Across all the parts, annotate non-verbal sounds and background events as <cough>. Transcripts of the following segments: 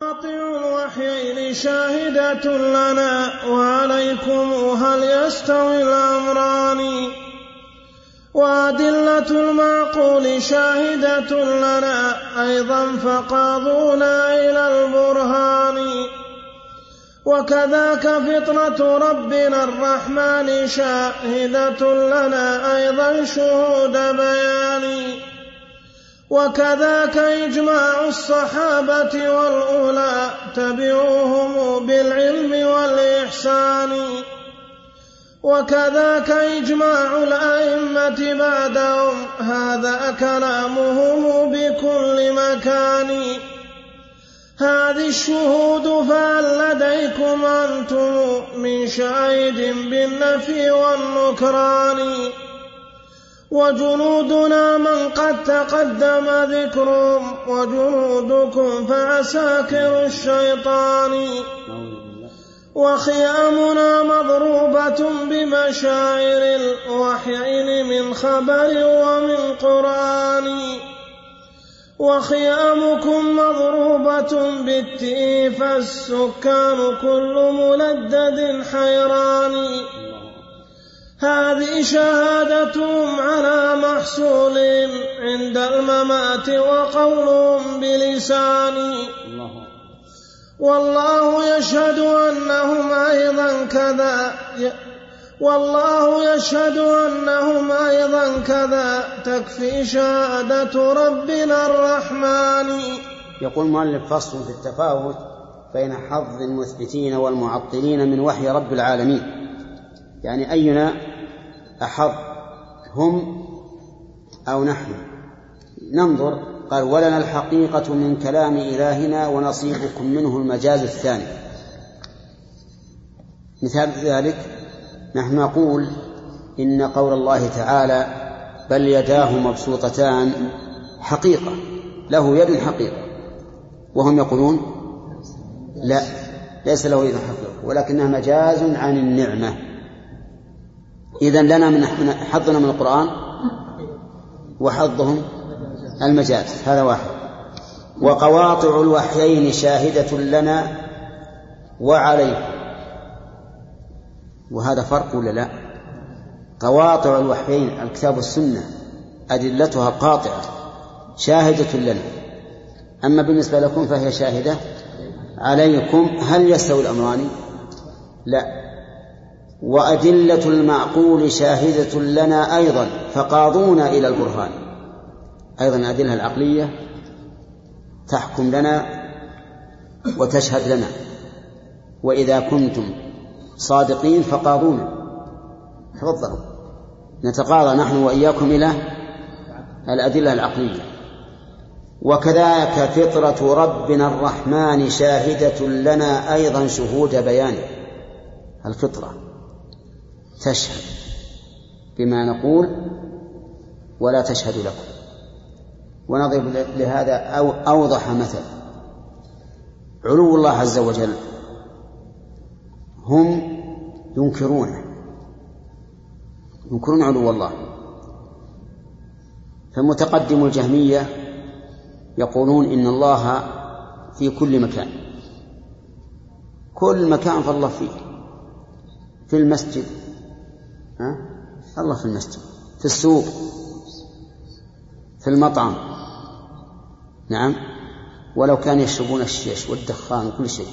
قاطع الوحيين شاهدة لنا وعليكم هل يستوي الأمران؟ وأدلة المعقول شاهدة لنا أيضا فقاضونا إلى البرهان. وكذاك فطرة ربنا الرحمن شاهدة لنا أيضا شهود بيان. وكذاك إجماع الصحابة والأولى تبعوهم بالعلم والإحسان. وكذاك إجماع الأئمة بعدهم هذا كلامهم بكل مكان. هذه الشهود فهل لديكم أنتم من شاهد بالنفي والنكران؟ وجنودنا من قد تقدم ذكرهم وجنودكم فعساكر الشيطان. وخيامنا مضروبة بمشاعر الوحيين من خبر ومن قرآن. وخيامكم مضروبة بالتئي فالسكان كل ملدد حيران. هذه شهادتهم على محصولهم عند الممات وقولهم بلساني والله يشهد أنهم أيضا كذا. والله يشهد أنهم أيضا كذا. تكفي شهادة ربنا الرحمن. يقول المؤلف فصل في التفاوت بين حظ المثبتين والمعطلين من وحي رب العالمين. يعني أينا أحظ هم أو نحن. ننظر قال ولنا الحقيقة من كلام إلهنا ونصيبكم منه المجاز الثاني. مثال ذلك نحن نقول إن قول الله تعالى بل يداه مبسوطتان حقيقة له يد حقيقة. وهم يقولون لا ليس له يد حقيقة ولكنها مجاز عن النعمة. إذا لنا من حظنا من القرآن وحظهم المجاز هذا واحد. وقواطع الوحيين شاهدة لنا وعليكم وهذا فرق ولا لا؟ قواطع الوحيين الكتاب والسنة أدلتها قاطعة شاهدة لنا. أما بالنسبة لكم فهي شاهدة عليكم هل يستوي الأمران؟ لا. وأدلة المعقول شاهدة لنا أيضا فقاضونا إلى البرهان. أيضا الأدلة العقلية تحكم لنا وتشهد لنا. وإذا كنتم صادقين فقاضونا. تفضلوا. نتقاضى نحن وإياكم إلى الأدلة العقلية. وكذلك فطرة ربنا الرحمن شاهدة لنا أيضا شهود بيان الفطرة. تشهد بما نقول ولا تشهد لكم. ونضرب لهذا أو أوضح مثل. علو الله عز وجل هم ينكرونه ينكرون علو الله. فمتقدم الجهمية يقولون إن الله في كل مكان. كل مكان فالله فيه. في المسجد ها؟ الله في المسجد. في السوق. في المطعم. نعم. ولو كانوا يشربون الشيش والدخان وكل شيء.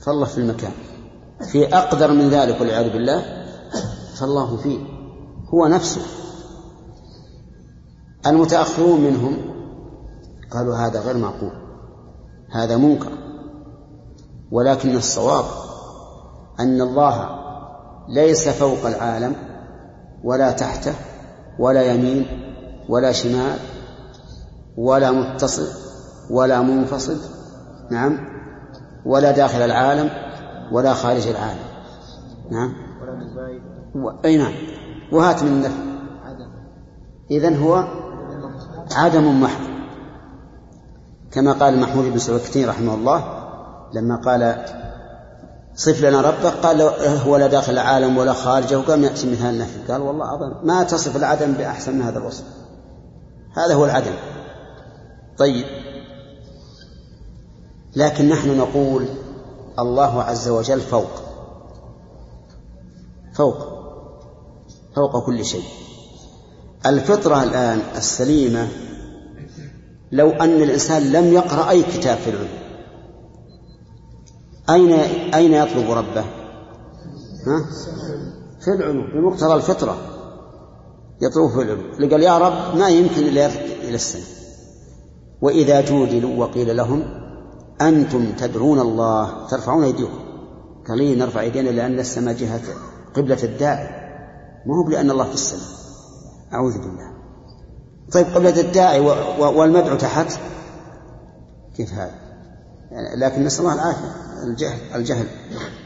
فالله في المكان. في أقدر من ذلك والعياذ بالله. فالله فيه. هو نفسه. المتأخرون منهم قالوا هذا غير معقول. هذا منكر. ولكن الصواب أن الله ليس فوق العالم ولا تحته ولا يمين ولا شمال ولا متصل ولا منفصل نعم ولا داخل العالم ولا خارج العالم نعم. و... أي نعم. وهات من النفي إذن هو عدم محض. كما قال محمود بن سلوكتين رحمه الله لما قال صف لنا ربك. قال هو لا داخل العالم ولا خارجه. وقام يأتي مثال النفي قال والله أظن ما تصف العدم بأحسن من هذا الوصف. هذا هو العدم. طيب. لكن نحن نقول الله عز وجل فوق. فوق. فوق كل شيء. الفطرة الآن السليمة لو أن الإنسان لم يقرأ أي كتاب في العلم. أين أين يطلب ربه؟ ها؟ في العلوم بمقتضى الفطرة. يطلب في العلوم. قال يا رب ما يمكن إلا إلى السنة وإذا جودلوا وقيل لهم أنتم تدعون الله ترفعون أيديكم قال نرفع أيدينا لأن السماء جهة قبلة الداعي. ما هو لأن الله في السماء. أعوذ بالله. طيب قبلة الداعي والمدعو تحت؟ كيف هذا؟ يعني لكن نسأل الله العافية. الجهل الجهل.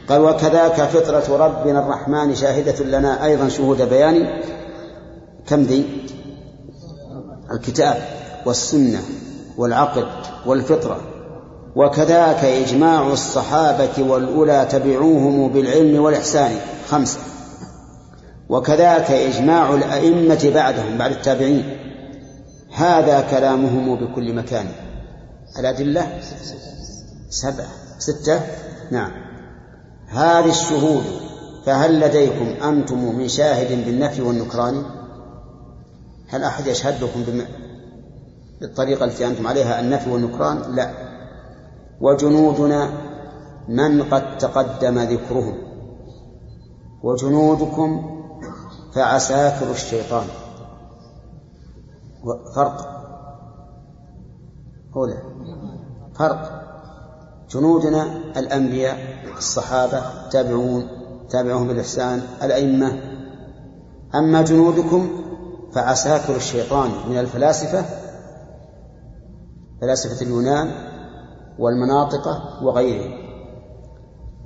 قال وكذاك فطرة ربنا الرحمن شاهدة لنا أيضا شهود بيان كم ذي الكتاب والسنة والعقل والفطرة. وكذاك إجماع الصحابة والأولى تبعوهم بالعلم والإحسان. خمسة. وكذاك إجماع الأئمة بعدهم بعد التابعين. هذا كلامهم بكل مكان. الأدلة سبعة. ستة؟ نعم. هذه الشهود فهل لديكم أنتم من شاهد بالنفي والنكران؟ هل أحد يشهد لكم بالطريقة التي أنتم عليها النفي والنكران؟ لا. وجنودنا من قد تقدم ذكرهم. وجنودكم فعساكر الشيطان. فرق. هنا فرق. جنودنا الأنبياء الصحابة تابعون تابعهم بالإحسان الأئمة. أما جنودكم فعساكر الشيطان من الفلاسفة فلاسفة اليونان والمناطقة وغيرهم.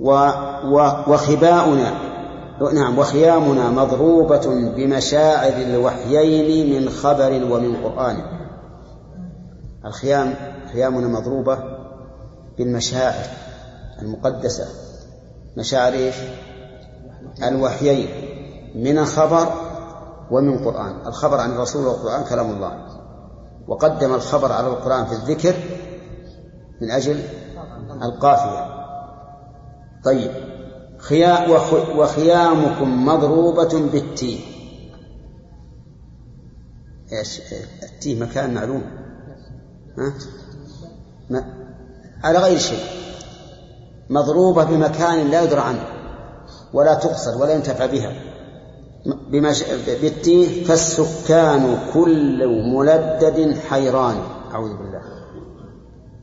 و وخباؤنا نعم وخيامنا مضروبة بمشاعر الوحيين من خبر ومن قرآن. الخيام خيامنا مضروبة بالمشاعر المقدسة مشاعر إيش؟ الوحيين من خبر ومن قرآن الخبر عن الرسول والقرآن كلام الله. وقدم الخبر على القرآن في الذكر من أجل القافية. طيب خيا وخيامكم مضروبة بالتيه إيش؟ التيه مكان معلوم. ها؟ على غير شيء. مضروبة بمكان لا يدرى عنه ولا تقصد ولا ينتفع بها. بمش... بالتيه فالسكان كل ملدد حيران. أعوذ بالله.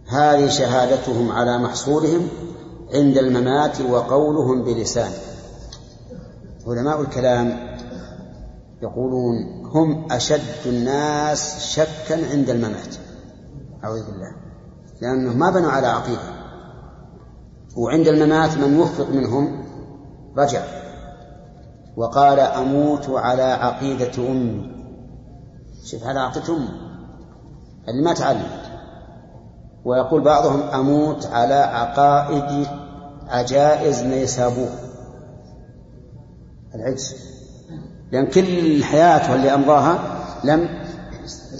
هذه شهادتهم على محصولهم عند الممات وقولهم بلسان. علماء الكلام يقولون هم أشد الناس شكا عند الممات. أعوذ بالله. لأنهم ما بنوا على عقيدة. وعند الممات من وفق منهم رجع. وقال أموت على عقيدة أمي. شوف على عقيدة أمي. اللي ما تعلم. ويقول بعضهم أموت على عقائد عجائز نيسابور العجز. لأن كل حياته اللي أمضاها لم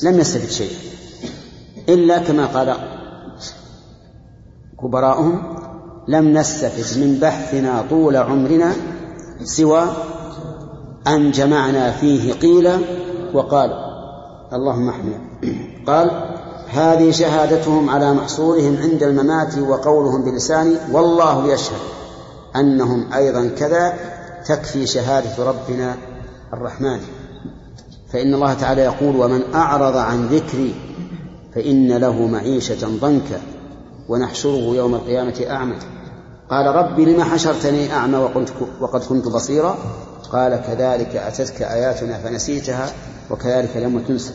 لم يستفد شيء. إلا كما قال كبراؤهم لم نستفد من بحثنا طول عمرنا سوى أن جمعنا فيه قيل وقال. اللهم احمنا قال هذه شهادتهم على محصولهم عند الممات وقولهم بلسان والله يشهد أنهم أيضا كذا تكفي شهادة ربنا الرحمن. فإن الله تعالى يقول ومن أعرض عن ذكري فإن له معيشة ضنكا. ونحشره يوم القيامة أعمى قال ربي لما حشرتني أعمى وقلت وقد كنت بصيرا. قال كذلك أتتك آياتنا فنسيتها وكذلك اليوم تنسى.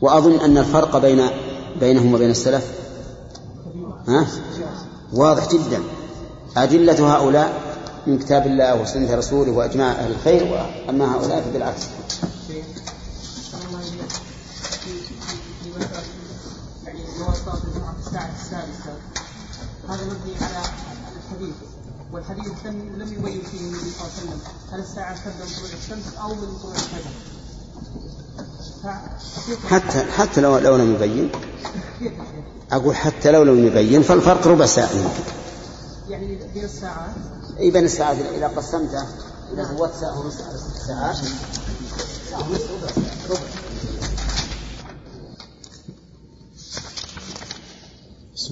وأظن أن الفرق بين بينهم وبين السلف ها؟ واضح جدا. أدلة هؤلاء من كتاب الله وسنة رسوله وإجماع أهل الخير وأما هؤلاء فبالعكس. هذا مبني على الحديث. والحديث لم لم يبين فيه النبي صلى الله عليه وسلم. هل الساعة تبدأ من طلوع الشمس أو من طلوع الفجر؟ حتى حتى لو لو لم يبين. أقول حتى لو لم يبين فالفرق ربع ساعة. يعني بين الساعات أي بين الساعات إذا قسمته إذا زودت ساعة ونص على ست ساعات ساعة. ونص ربع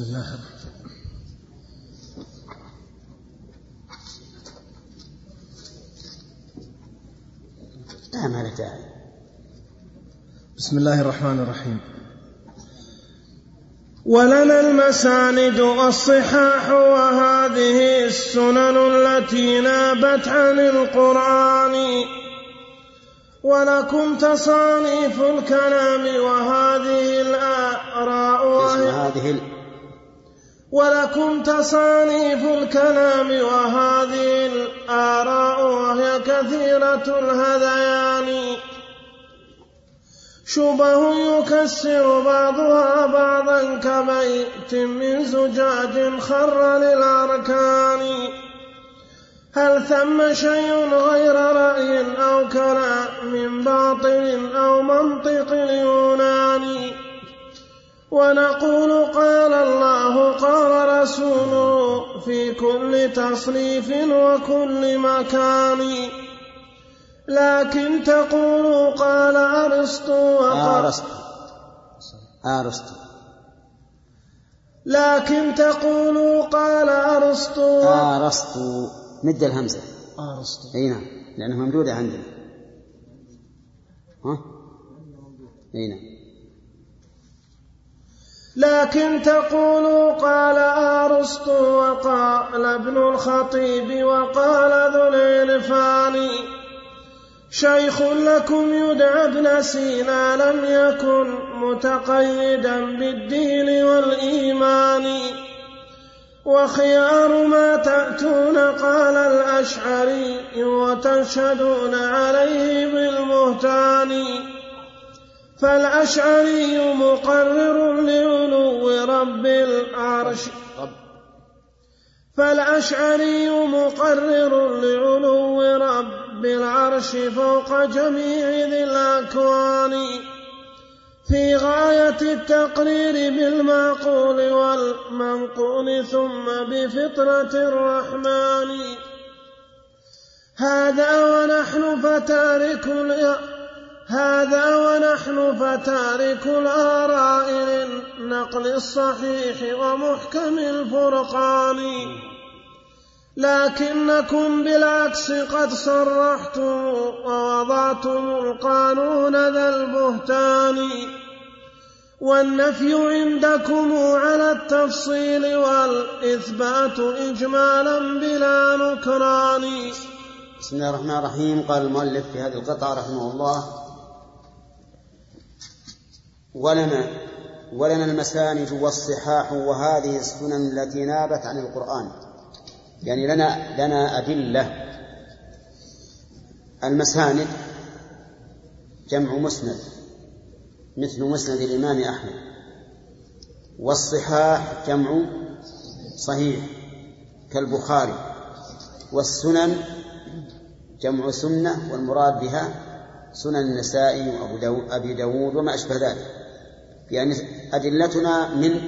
بسم الله الرحمن لا ما له داعي بسم الله الرحمن الرحيم. ولنا المساند والصحاح وهذه السنن التي نابت عن القرآن. ولكم تصانيف الكلام وهذه الآراء. وهي هذه ال- ولكم تصانيف الكلام وهذه الآراء وهي كثيرة الهذيان. شبه يكسر بعضها بعضا كبيت من زجاج خر للأركان. هل ثم شيء غير رأي أو كلام باطل أو منطق اليونان ونقول قال الله قال رسوله في كل تصريف وكل مكان. لكن تقول قال أرسطو وقال أرسطو. أرسطو. لكن تقول قال أرسطو أرسطو. مد الهمزة. أرسطو. أي نعم. لأنها ممدودة عندنا. ها؟ أي نعم. لكن تقول قال أرسطو وقال ابن الخطيب وقال ذو العرفان شيخ لكم يدعى ابن سينا لم يكن متقيدا بالدين والإيمان. وخيار ما تأتون قال الأشعري وتشهدون عليه بالبهتان فالأشعري مقرر لعلو رب العرش. فالأشعري مقرر لعلو رب العرش فوق جميع ذي الأكوان. في غاية التقرير بالمعقول والمنقول ثم بفطرة الرحمن. هذا ونحن فتارك هذا ونحن فتارك الآراء للنقل الصحيح ومحكم الفرقان. لكنكم بالعكس قد صرحتم ووضعتم القانون ذا البهتان. والنفي عندكم على التفصيل والإثبات إجمالا بلا نكران. بسم الله الرحمن الرحيم. قال المؤلف في هذه القطعة رحمه الله ولنا ولنا المساند والصحاح وهذه السنن التي نابت عن القرآن. يعني لنا لنا أدلة. المساند جمع مسند مثل مسند الإمام أحمد. والصحاح جمع صحيح كالبخاري. والسنن جمع سنة والمراد بها سنن النسائي وأبو داود أبي داود وما أشبه ذلك. يعني أدلتنا من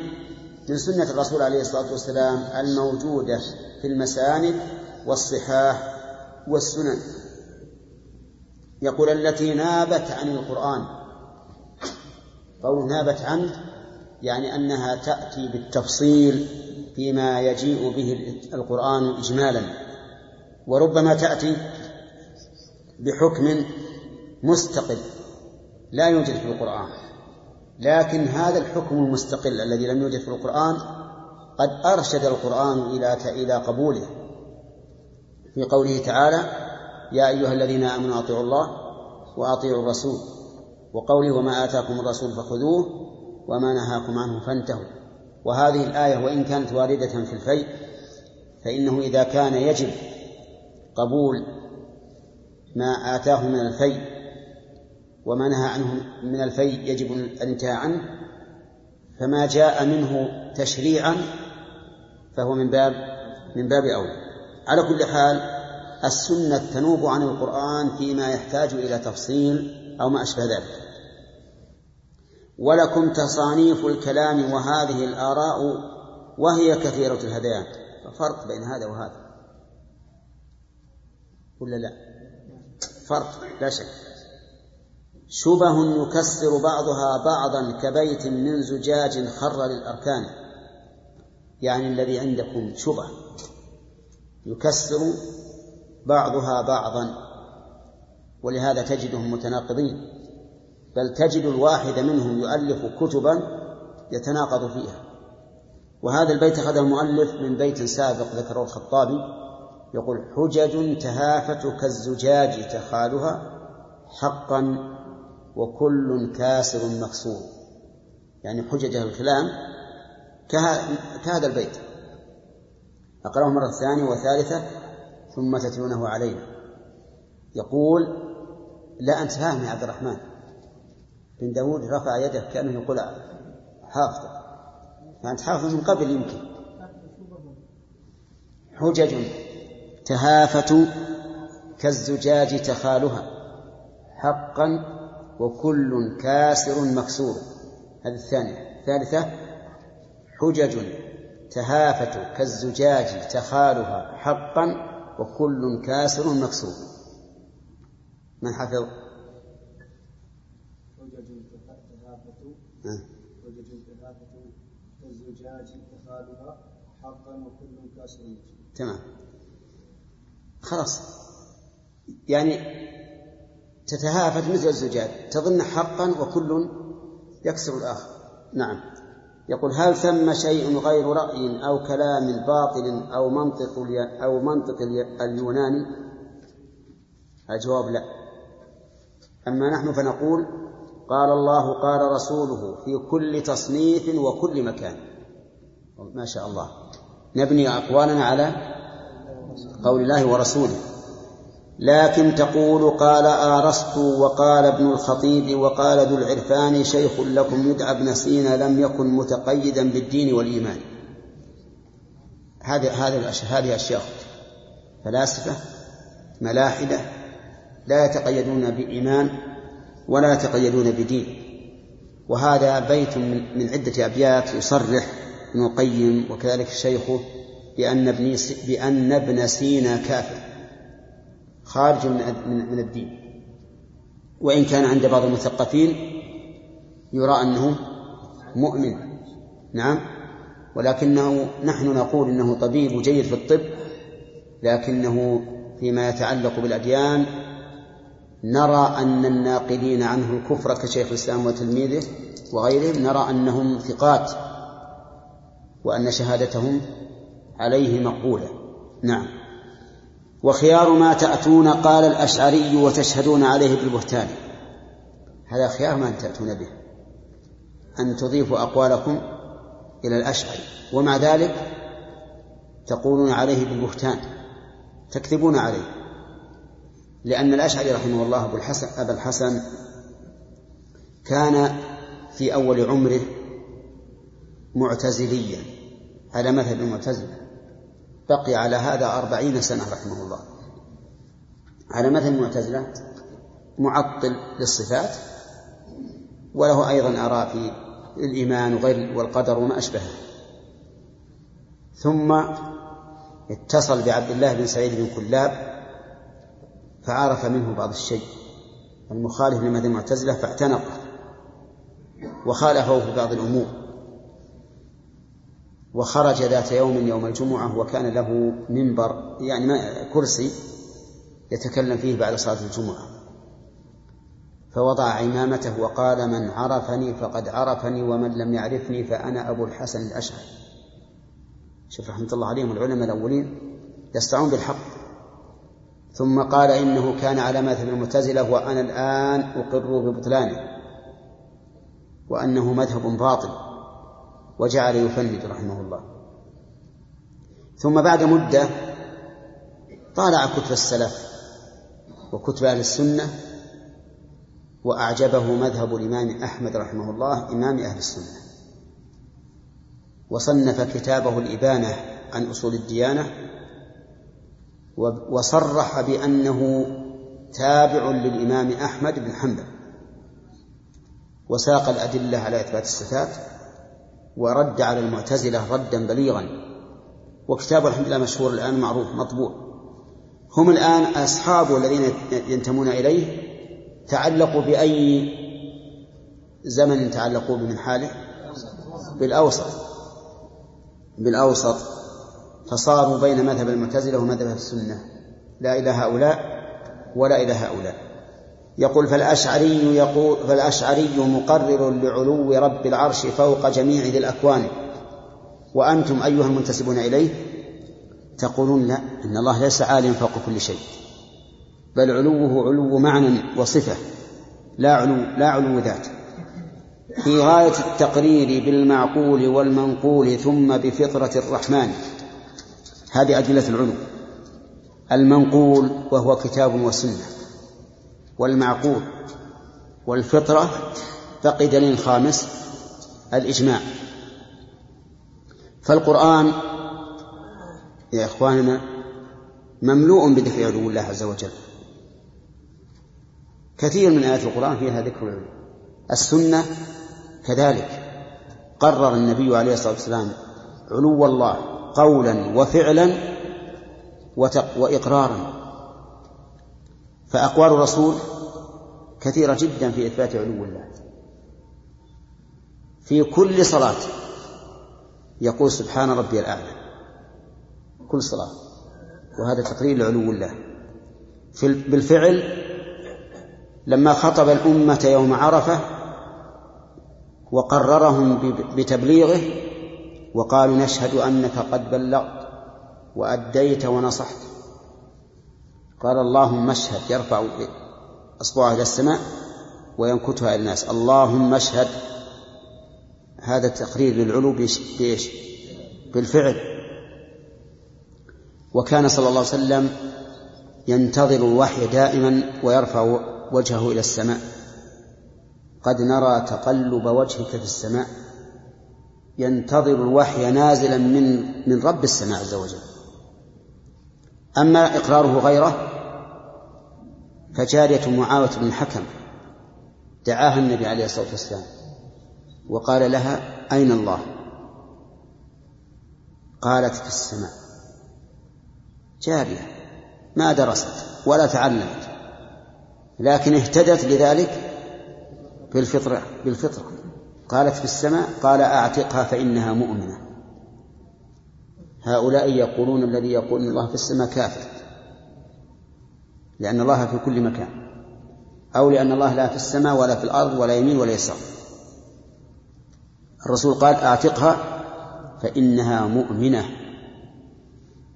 من سنة الرسول عليه الصلاة والسلام الموجودة في المساند والصحاح والسنن. يقول التي نابت عن القرآن. قول نابت عنه يعني أنها تأتي بالتفصيل فيما يجيء به القرآن إجمالا. وربما تأتي بحكم مستقل لا يوجد في القرآن. لكن هذا الحكم المستقل الذي لم يوجد في القرآن قد أرشد القرآن إلى إلى قبوله. في قوله تعالى يا أيها الذين آمنوا أطيعوا الله وأطيعوا الرسول وقوله وما آتاكم الرسول فخذوه وما نهاكم عنه فانتهوا وهذه الآية وإن كانت واردة في الفيء فإنه إذا كان يجب قبول ما آتاه من الفيء وما نهى عنه من الفيء يجب الانتهاء عنه فما جاء منه تشريعا فهو من باب من باب أولى. على كل حال السنة تنوب عن القرآن فيما يحتاج إلى تفصيل أو ما أشبه ذلك. ولكم تصانيف الكلام وهذه الآراء وهي كثيرة الهذيان فرق بين هذا وهذا. ولا لا؟ فرق لا شك. شبه يكسر بعضها بعضا كبيت من زجاج خر للأركان. يعني الذي عندكم شبه. يكسر بعضها بعضا. ولهذا تجدهم متناقضين. بل تجد الواحد منهم يؤلف كتبا يتناقض فيها. وهذا البيت أخذه المؤلف من بيت سابق ذكره الخطابي. يقول حجج تهافت كالزجاج تخالها حقا وكل كاسر مكسور. يعني حجج الكلام كهذا البيت. أقرأه مرة ثانية وثالثة ثم تتلونه علينا. يقول لا أنت فاهم يا عبد الرحمن. بن داود رفع يده كأنه يقول حافظ. فأنت حافظ من قبل يمكن. حجج تهافت كالزجاج تخالها. حقا وكل كاسر مكسور. هذه الثانية. الثالثة حجج تهافت كالزجاج تخالها حقا وكل كاسر مكسور. من حفظ؟ حجج تهافت حجج تهافت كالزجاج تخالها حقا وكل كاسر مكسور. تمام. خلاص. يعني تتهافت مثل الزجاج تظن حقا وكل يكسر الآخر نعم يقول هل ثم شيء غير رأي أو كلام باطل أو منطق أو منطق اليوناني؟ الجواب لا. أما نحن فنقول قال الله قال رسوله في كل تصنيف وكل مكان. ما شاء الله. نبني أقوالنا على قول الله ورسوله. لكن تقول قال آرسطو وقال ابن الخطيب وقال ذو العرفان شيخ لكم يدعى ابن سينا لم يكن متقيدا بالدين والإيمان. هذه هذه هذه أشياء فلاسفة ملاحدة لا يتقيدون بإيمان ولا يتقيدون بدين. وهذا بيت من, من عدة أبيات يصرح ابن القيم وكذلك شيخه بأن ابن بأن ابن سينا كافر. خارج من من الدين. وإن كان عند بعض المثقفين يرى أنه مؤمن. نعم. ولكنه نحن نقول إنه طبيب جيد في الطب لكنه فيما يتعلق بالأديان نرى أن الناقلين عنه الكفر كشيخ الإسلام وتلميذه وغيرهم نرى أنهم ثقات وأن شهادتهم عليه مقبولة. نعم. وخيار ما تأتون قال الأشعري وتشهدون عليه بالبهتان. هذا خيار ما تأتون به. أن تضيفوا أقوالكم إلى الأشعري. ومع ذلك تقولون عليه بالبهتان. تكذبون عليه. لأن الأشعري رحمه الله أبو الحسن أبا الحسن كان في أول عمره معتزليا. على مذهب المعتزلة. بقي على هذا أربعين سنة رحمه الله. على مثل المعتزلة معطل للصفات وله أيضا آراء في الإيمان وغير والقدر وما أشبهه. ثم اتصل بعبد الله بن سعيد بن كلاب فعرف منه بعض الشيء. المخالف لمذهب المعتزلة فاعتنقه وخالفه في بعض الأمور. وخرج ذات يوم يوم الجمعة وكان له منبر يعني كرسي يتكلم فيه بعد صلاة الجمعة. فوضع عمامته وقال من عرفني فقد عرفني ومن لم يعرفني فأنا أبو الحسن الأشعري. شوف رحمة الله عليهم العلماء الأولين يستعون بالحق. ثم قال إنه كان على مذهب المعتزلة وأنا الآن أقر ببطلانه وأنه مذهب باطل. وجعل يفند رحمه الله. ثم بعد مدة طالع كتب السلف وكتب أهل السنة وأعجبه مذهب الإمام أحمد رحمه الله إمام أهل السنة. وصنف كتابه الإبانة عن أصول الديانة وصرح بأنه تابع للإمام أحمد بن حنبل. وساق الأدلة على إثبات الصفات ورد على المعتزلة ردا بليغا. وكتابه الحمد لله مشهور الآن معروف مطبوع. هم الآن أصحابه الذين ينتمون إليه. تعلقوا بأي زمن تعلقوا به من حاله؟ بالأوسط. بالأوسط. فصاروا بين مذهب المعتزلة ومذهب السنة. لا إلى هؤلاء ولا إلى هؤلاء. يقول فالأشعري يقول فالأشعري مقرر لعلو رب العرش فوق جميع ذي الأكوان. وأنتم أيها المنتسبون إليه تقولون لا إن الله ليس عاليا فوق كل شيء. بل علوه علو معنى وصفة لا علو لا علو ذات. في غاية التقرير بالمعقول والمنقول ثم بفطرة الرحمن. هذه أدلة العلو. المنقول وهو كتاب وسنة. والمعقول والفطرة بقي دليل خامس الإجماع. فالقرآن يا إخواننا مملوء بذكر علو الله عز وجل. كثير من آيات القرآن فيها ذكر العلو السنة كذلك. قرر النبي عليه الصلاة والسلام علو الله قولا وفعلا وإقرارا. فأقوال الرسول كثيرة جدا في إثبات علو الله. في كل صلاة يقول سبحان ربي الأعلى. كل صلاة. وهذا تقرير لعلو الله. في بالفعل لما خطب الأمة يوم عرفة وقررهم بتبليغه وقالوا نشهد أنك قد بلغت وأديت ونصحت. قال اللهم اشهد يرفع أصبعه إلى السماء وينكتها إلى الناس. اللهم اشهد. هذا تقرير للعلو بإيش؟ بالفعل. وكان صلى الله عليه وسلم ينتظر الوحي دائما ويرفع وجهه إلى السماء. قد نرى تقلب وجهك في السماء. ينتظر الوحي نازلا من من رب السماء عز وجل. أما إقراره غيره فجارية معاوية بن الحكم دعاها النبي عليه الصلاة والسلام وقال لها أين الله؟ قالت في السماء. جارية ما درست ولا تعلمت لكن اهتدت لذلك بالفطرة بالفطرة. قالت في السماء قال أعتقها فإنها مؤمنة. هؤلاء يقولون الذي يقول الله في السماء كافر. لأن الله في كل مكان أو لأن الله لا في السماء ولا في الأرض ولا يمين ولا يسار. الرسول قال أعتقها فإنها مؤمنة.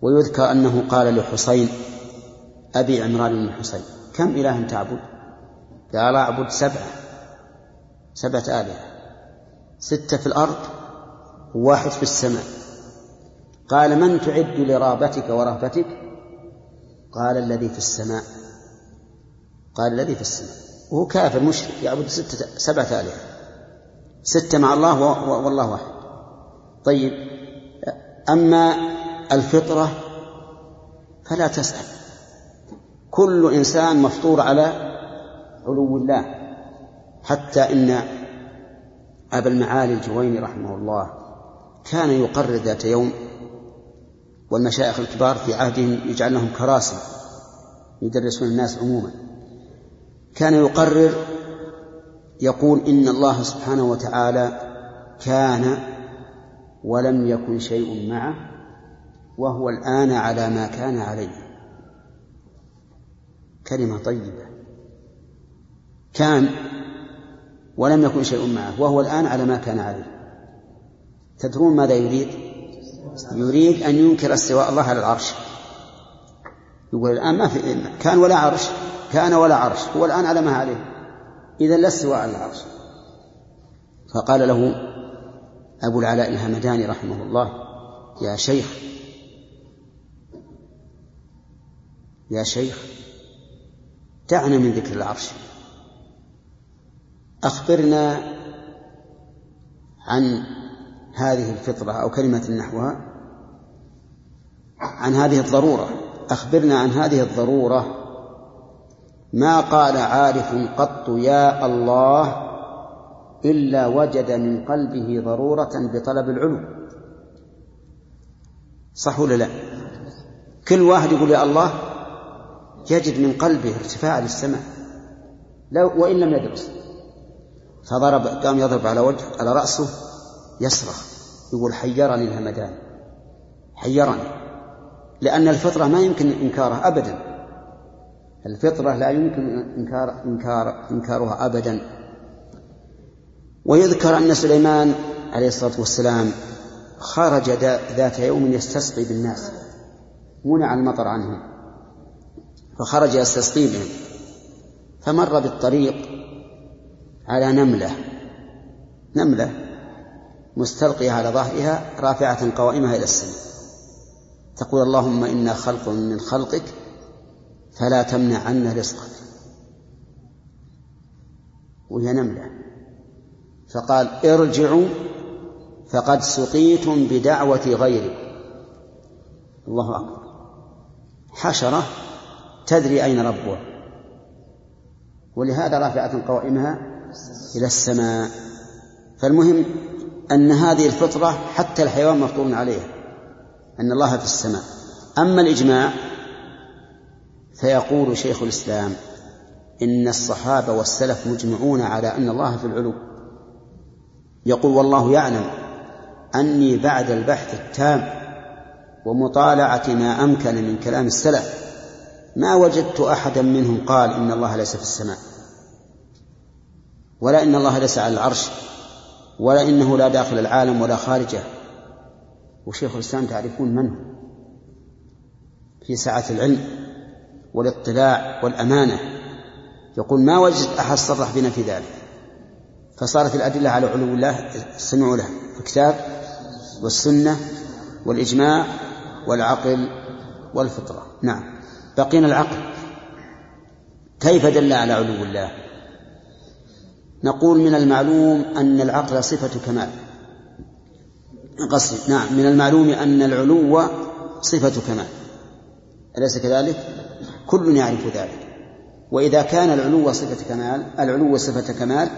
ويذكر أنه قال لحسين أبي عمران بن حسين كم إله تعبد؟ قال أعبد سبعة سبعة آلهة ستة في الأرض وواحد في السماء. قال من تعد لرابتك ورهبتك؟ قال الذي في السماء. قال الذي في السماء. وهو كافر مشرك يعبد ستة سبعة آلهة ستة مع الله والله واحد. طيب أما الفطرة فلا تسأل. كل إنسان مفطور على علو الله. حتى إن أبا المعالي الجويني رحمه الله كان يقرر ذات يوم والمشايخ الكبار في عهدهم يجعل لهم كراسي يدرسون الناس عموما. كان يقرر يقول إن الله سبحانه وتعالى كان ولم يكن شيء معه وهو الآن على ما كان عليه. كلمة طيبة. كان ولم يكن شيء معه وهو الآن على ما كان عليه. تدرون ماذا يريد؟ يريد أن ينكر استواء الله على العرش. يقول الآن ما في كان ولا عرش كان ولا عرش هو الآن على ما عليه. إذا لا استواء على العرش. فقال له أبو العلاء الهمداني رحمه الله يا شيخ يا شيخ دعنا من ذكر العرش. أخبرنا عن هذه الفطرة أو كلمة نحوها عن هذه الضرورة. أخبرنا عن هذه الضرورة. ما قال عارف قط يا الله إلا وجد من قلبه ضرورة بطلب العلو. صح ولا لا؟ كل واحد يقول يا الله يجد من قلبه ارتفاع للسماء. لو وإن لم يدرس. فضرب قام يضرب على وجه على رأسه. يصرخ يقول حيرني الهمدان. حيرني لأن الفطرة ما يمكن إنكارها أبدا. الفطرة لا يمكن إنكار إنكار إنكارها أبدا. ويذكر أن سليمان عليه الصلاة والسلام خرج ذات يوم يستسقي بالناس منع المطر عنهم فخرج يستسقي بهم فمر بالطريق على نملة. نملة. مستلقية على ظهرها رافعة قوائمها إلى السماء. تقول اللهم إنا خلق من خلقك فلا تمنع عنا رزقك. وهي نملة. فقال ارجعوا فقد سقيتم بدعوة غيركم. الله أكبر. حشرة تدري أين ربها. ولهذا رافعة قوائمها إلى السماء. فالمهم أن هذه الفطرة حتى الحيوان مفطور عليها أن الله في السماء. أما الإجماع فيقول شيخ الإسلام إن الصحابة والسلف مجمعون على أن الله في العلو. يقول والله يعلم أني بعد البحث التام ومطالعة ما أمكن من كلام السلف ما وجدت أحدا منهم قال إن الله ليس في السماء ولا إن الله ليس على العرش. ولا إنه لا داخل العالم ولا خارجه. وشيخ الإسلام تعرفون من هو؟ في سعة العلم والاطلاع والأمانة. يقول ما وجدت أحد صرح بنا في ذلك. فصارت الأدلة على علو الله استمعوا له. الكتاب والسنة والإجماع والعقل والفطرة. نعم. بقينا العقل. كيف دل على علو الله؟ نقول من المعلوم أن العقل صفة كمال. قصدي نعم من المعلوم أن العلو صفة كمال. أليس كذلك؟ كل يعرف ذلك. وإذا كان العلو صفة كمال العلو صفة كمال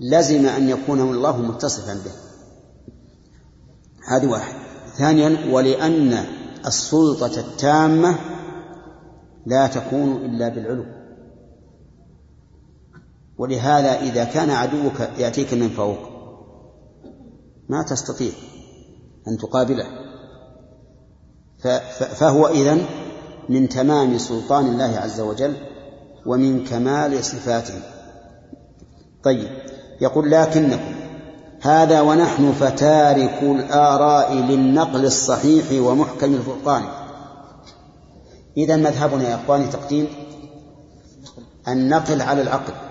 لزم أن يكون الله متصفا به. هذه واحد. ثانيا ولأن السلطة التامة لا تكون إلا بالعلو. ولهذا إذا كان عدوك يأتيك من فوق ما تستطيع أن تقابله. فهو إذن من تمام سلطان الله عز وجل ومن كمال صفاته. طيب يقول لكنكم هذا ونحن فتارك الآراء للنقل الصحيح ومحكم الفرقان. إذا مذهبنا يا إخواني تقديم النقل على العقل.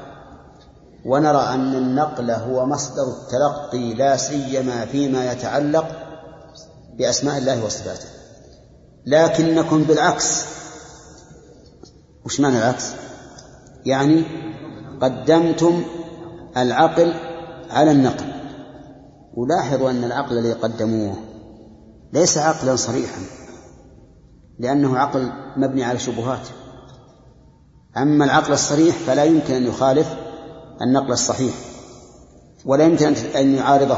ونرى أن النقل هو مصدر التلقي لا سيما فيما يتعلق بأسماء الله وصفاته. لكنكم بالعكس. وش معنى العكس؟ يعني قدمتم العقل على النقل. ولاحظوا أن العقل الذي قدموه ليس عقلا صريحا لأنه عقل مبني على شبهات. أما العقل الصريح فلا يمكن أن يخالف النقل الصحيح ولا يمكن أن يعارضه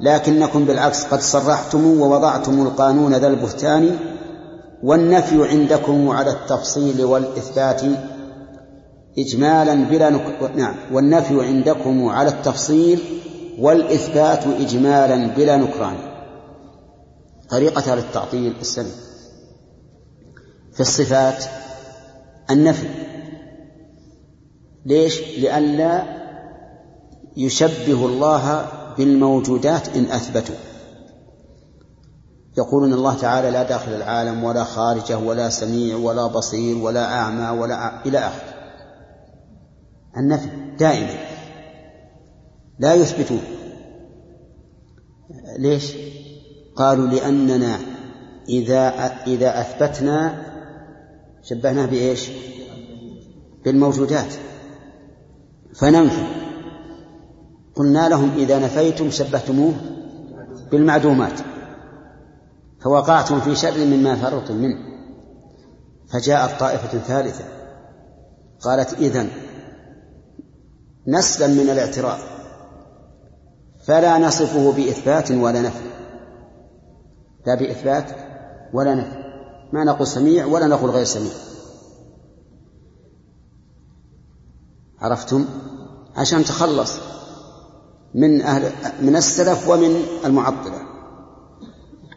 لكنكم بالعكس قد صرحتم ووضعتم القانون ذا البهتان والنفي عندكم على التفصيل والإثبات إجمالا بلا نك... نعم والنفي عندكم على التفصيل والإثبات إجمالا بلا نكران. طريقة للتعطيل السليم. في الصفات النفي. ليش؟ لئلا يشبه الله بالموجودات إن أثبتوا يقولون الله تعالى لا داخل العالم ولا خارجه ولا سميع ولا بصير ولا أعمى ولا إلى آخره النفي دائما لا يثبتون ليش؟ قالوا لأننا إذا إذا أثبتنا شبهناه بإيش؟ بالموجودات فننفي قلنا لهم إذا نفيتم شبهتموه بالمعدومات فوقعتم في شر مما فرطتم منه فجاءت طائفة ثالثة قالت إذن نسلا من الاعتراض فلا نصفه بإثبات ولا نفي. لا بإثبات ولا نفي ما نقول سميع ولا نقول غير سميع. عرفتم؟ عشان تخلص من أهل من السلف ومن المعطلة.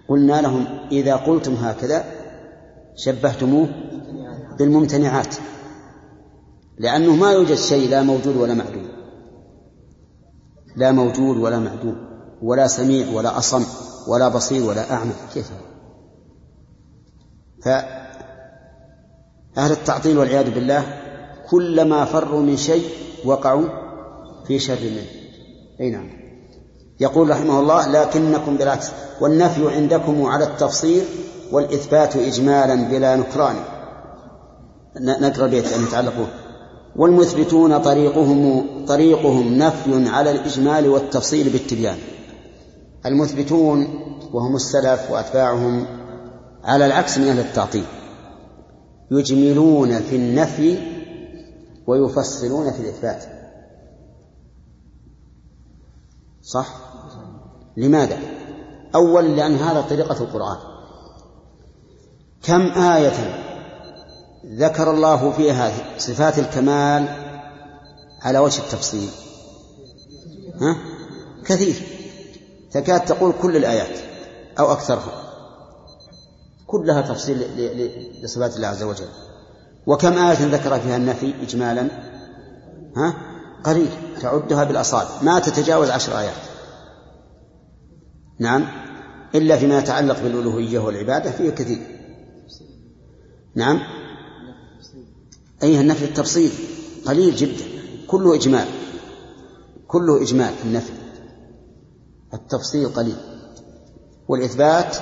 قلنا لهم إذا قلتم هكذا شبهتموه بالممتنعات لأنه ما يوجد شيء لا موجود ولا معدوم. لا موجود ولا معدوم ولا سميع ولا أصم ولا بصير ولا أعمى. كيف؟ فأهل التعطيل والعياذ بالله كلما فروا من شيء وقعوا في شر منه. أي نعم. يقول رحمه الله لكنكم بالعكس والنفي عندكم على التفصيل والإثبات إجمالا بلا نكران. نقرأ بيت أن يتعلقون والمثبتون طريقهم طريقهم نفي على الإجمال والتفصيل بالتبيان. المثبتون وهم السلف وأتباعهم على العكس من أهل التعطيل. يجملون في النفي ويفصلون في الإثبات. صح؟ لماذا؟ أول لأن هذا طريقة القرآن. كم آية ذكر الله فيها صفات الكمال على وجه التفصيل؟ ها؟ كثير. تكاد تقول كل الآيات أو أكثرها. كلها تفصيل لصفات الله عز وجل. وكم آية ذكر فيها النفي إجمالا؟ ها؟ قليل. تعدها بالأصابع ما تتجاوز عشر آيات. نعم. إلا فيما يتعلق بالألوهية والعبادة فيه كثير. نعم. أيها النفي التفصيل. قليل جدا. كله إجمال. كله إجمال في النفي. التفصيل قليل. والإثبات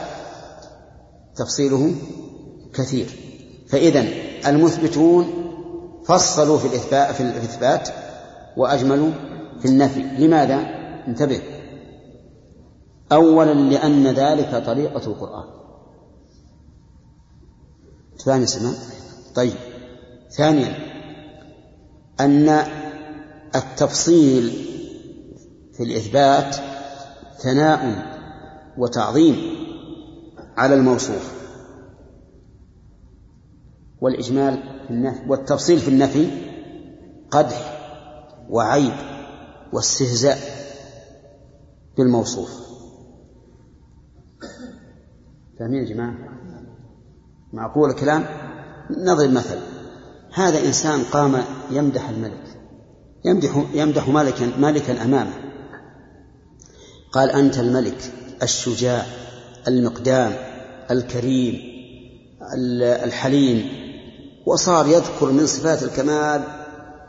تفصيله كثير. فإذا المثبتون فصلوا في الإثبات في الإثبات وأجملوا في النفي. لماذا؟ انتبه. أولا لأن ذلك طريقة القرآن. ثاني سمع طيب. ثانيا أن التفصيل في الإثبات ثناء وتعظيم على الموصوف. والإجمال في النفي والتفصيل في النفي قدح وعيب واستهزاء بالموصوف. فاهمين يا جماعة؟ معقول الكلام؟ نضرب مثل هذا إنسان قام يمدح الملك يمدح يمدح مالكا مالكا أمامه. قال أنت الملك الشجاع المقدام الكريم الحليم. وصار يذكر من صفات الكمال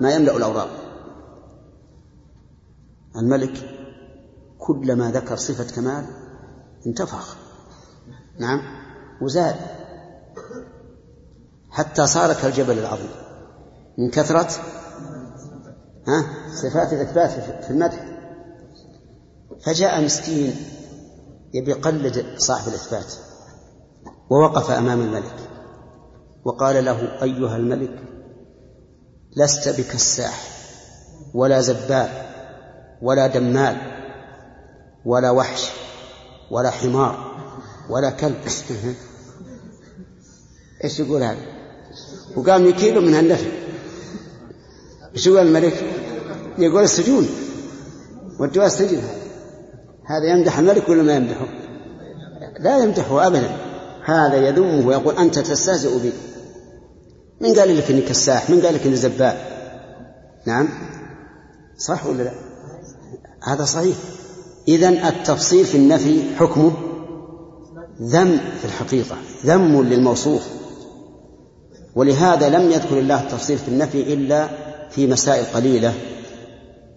ما يملأ الأوراق. الملك كلما ذكر صفة كمال انتفخ. نعم وزاد. حتى صار كالجبل العظيم. من كثرة ها صفات الإثبات في المدح. فجاء مسكين يبي يقلد صاحب الإثبات ووقف أمام الملك. وقال له أيها الملك لست بكساح ولا زبال ولا دمال ولا وحش ولا حمار ولا كلب <laughs> إيش يقول هذا؟ وقام يكيله من هالنفي إيش يقول الملك؟ يقول السجون ودوها السجن هذا هذا يمدح الملك ولا ما يمدحه؟ لا يمدحه ابدا هذا يذمه ويقول أنت تستهزئ بي من قال لك إني كساح؟ من قال لك إني زبال؟ نعم صح ولا لا؟ هذا صحيح إذا التفصيل في النفي حكمه ذم في الحقيقة ذم للموصوف ولهذا لم يذكر الله التفصيل في النفي إلا في مسائل قليلة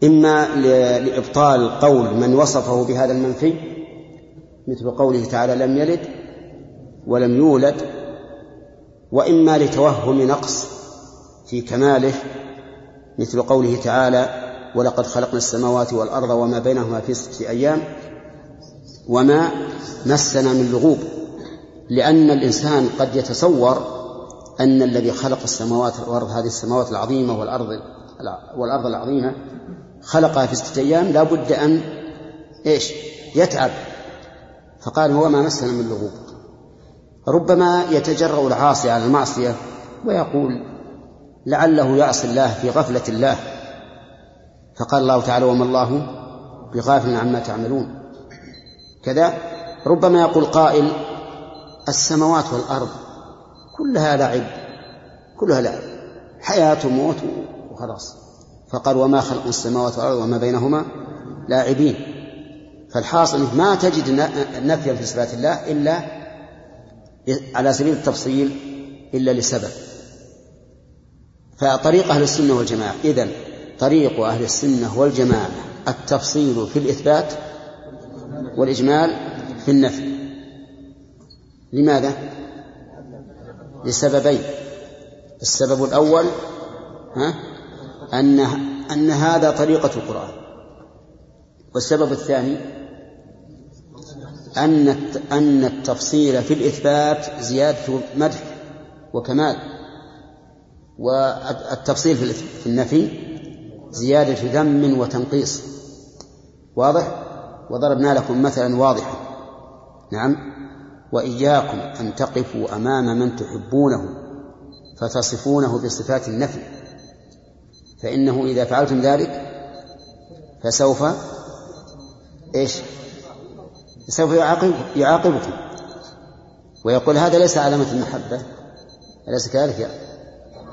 إما لإبطال قول من وصفه بهذا المنفي مثل قوله تعالى لم يلد ولم يولد وإما لتوهم نقص في كماله مثل قوله تعالى ولقد خلقنا السماوات والأرض وما بينهما في ستة أيام وما مسنا من لغوب لأن الإنسان قد يتصور أن الذي خلق السماوات والأرض هذه السماوات العظيمة والأرض والأرض العظيمة خلقها في ستة أيام لا بد أن إيش؟ يتعب. فقال هو ما مسنا من لغوب. ربما يتجرأ العاصي على المعصية ويقول لعله يعصي الله في غفلة الله. فقال الله تعالى وما الله بغافل عما تعملون. كذا ربما يقول قائل السماوات والأرض كلها لعب كلها لعب حياة وموت وخلاص. فقال وما خلق السماوات والأرض وما بينهما لاعبين. فالحاصل ما تجد نفيا في صفات الله إلا على سبيل التفصيل إلا لسبب. فطريق أهل السنة والجماعة إذن طريق أهل السنة والجماعة التفصيل في الإثبات والإجمال في النفي. لماذا؟ لسببين. السبب الأول ها أن أن هذا طريقة القرآن. والسبب الثاني أن أن التفصيل في الإثبات زيادة مدح وكمال والتفصيل في النفي زيادة ذم وتنقيص. واضح؟ وضربنا لكم مثلا واضحا. نعم. وإياكم أن تقفوا أمام من تحبونه فتصفونه بصفات النفي. فإنه إذا فعلتم ذلك فسوف إيش؟ سوف يعاقب يعاقبكم. ويقول هذا ليس علامة المحبة أليس كذلك يا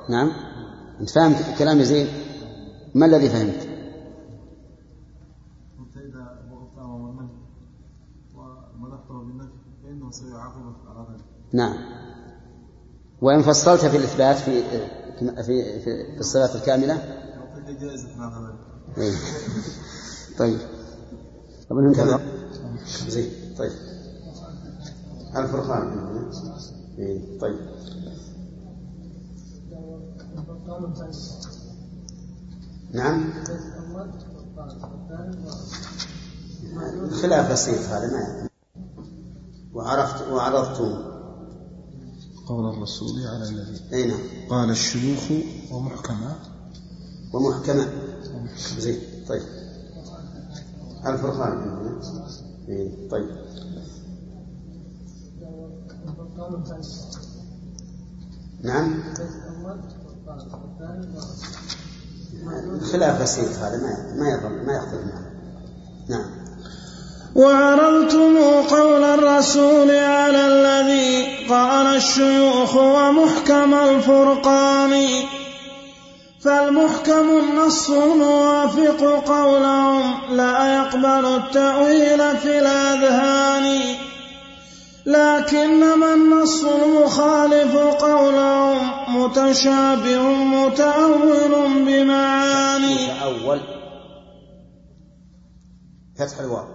نعم. أنت فاهم كلامي زين؟ ما الذي فهمت؟ نعم. وإن فصلت في الإثبات في في في, في الصلاة الكاملة إيه. طيب. طب انتهى. زين طيب. الفرقان. إيه. طيب. نعم. خلاف بسيط هذا ما وعرفت وعرضتم. قول الرسول على الذي. إي نعم. قال الشيوخ ومحكمة. ومحكمة. زين طيب. الفرقان. إيه طيب. نعم. خلاف بسيط هذا ما ما ما يختلف نعم. وعرضتم قول الرسول على الذي قال الشيوخ ومحكم الفرقان. فالمحكم النص الموافق قولهم لا يقبل التأويل في الأذهان. لكنما النص المخالف قولهم متشابه متأول بمعاني. متأول. فتح الواو.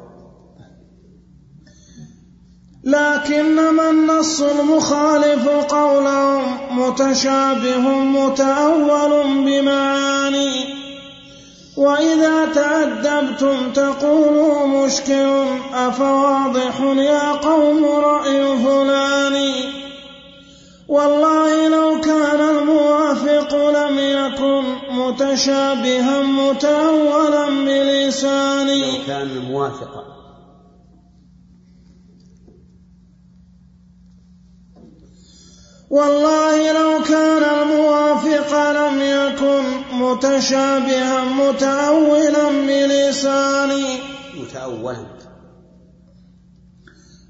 لكنما النص المخالف قولهم متشابه متأول بمعاني. وإذا تأدبتم تقولوا مشكل أفواضح يا قوم رأي فلان والله لو كان الموافق لم يكن متشابها متأولا بلساني. لو كان موافقا. والله لو كان الموافق لم يكن متشابها متأولا بلساني. متأولا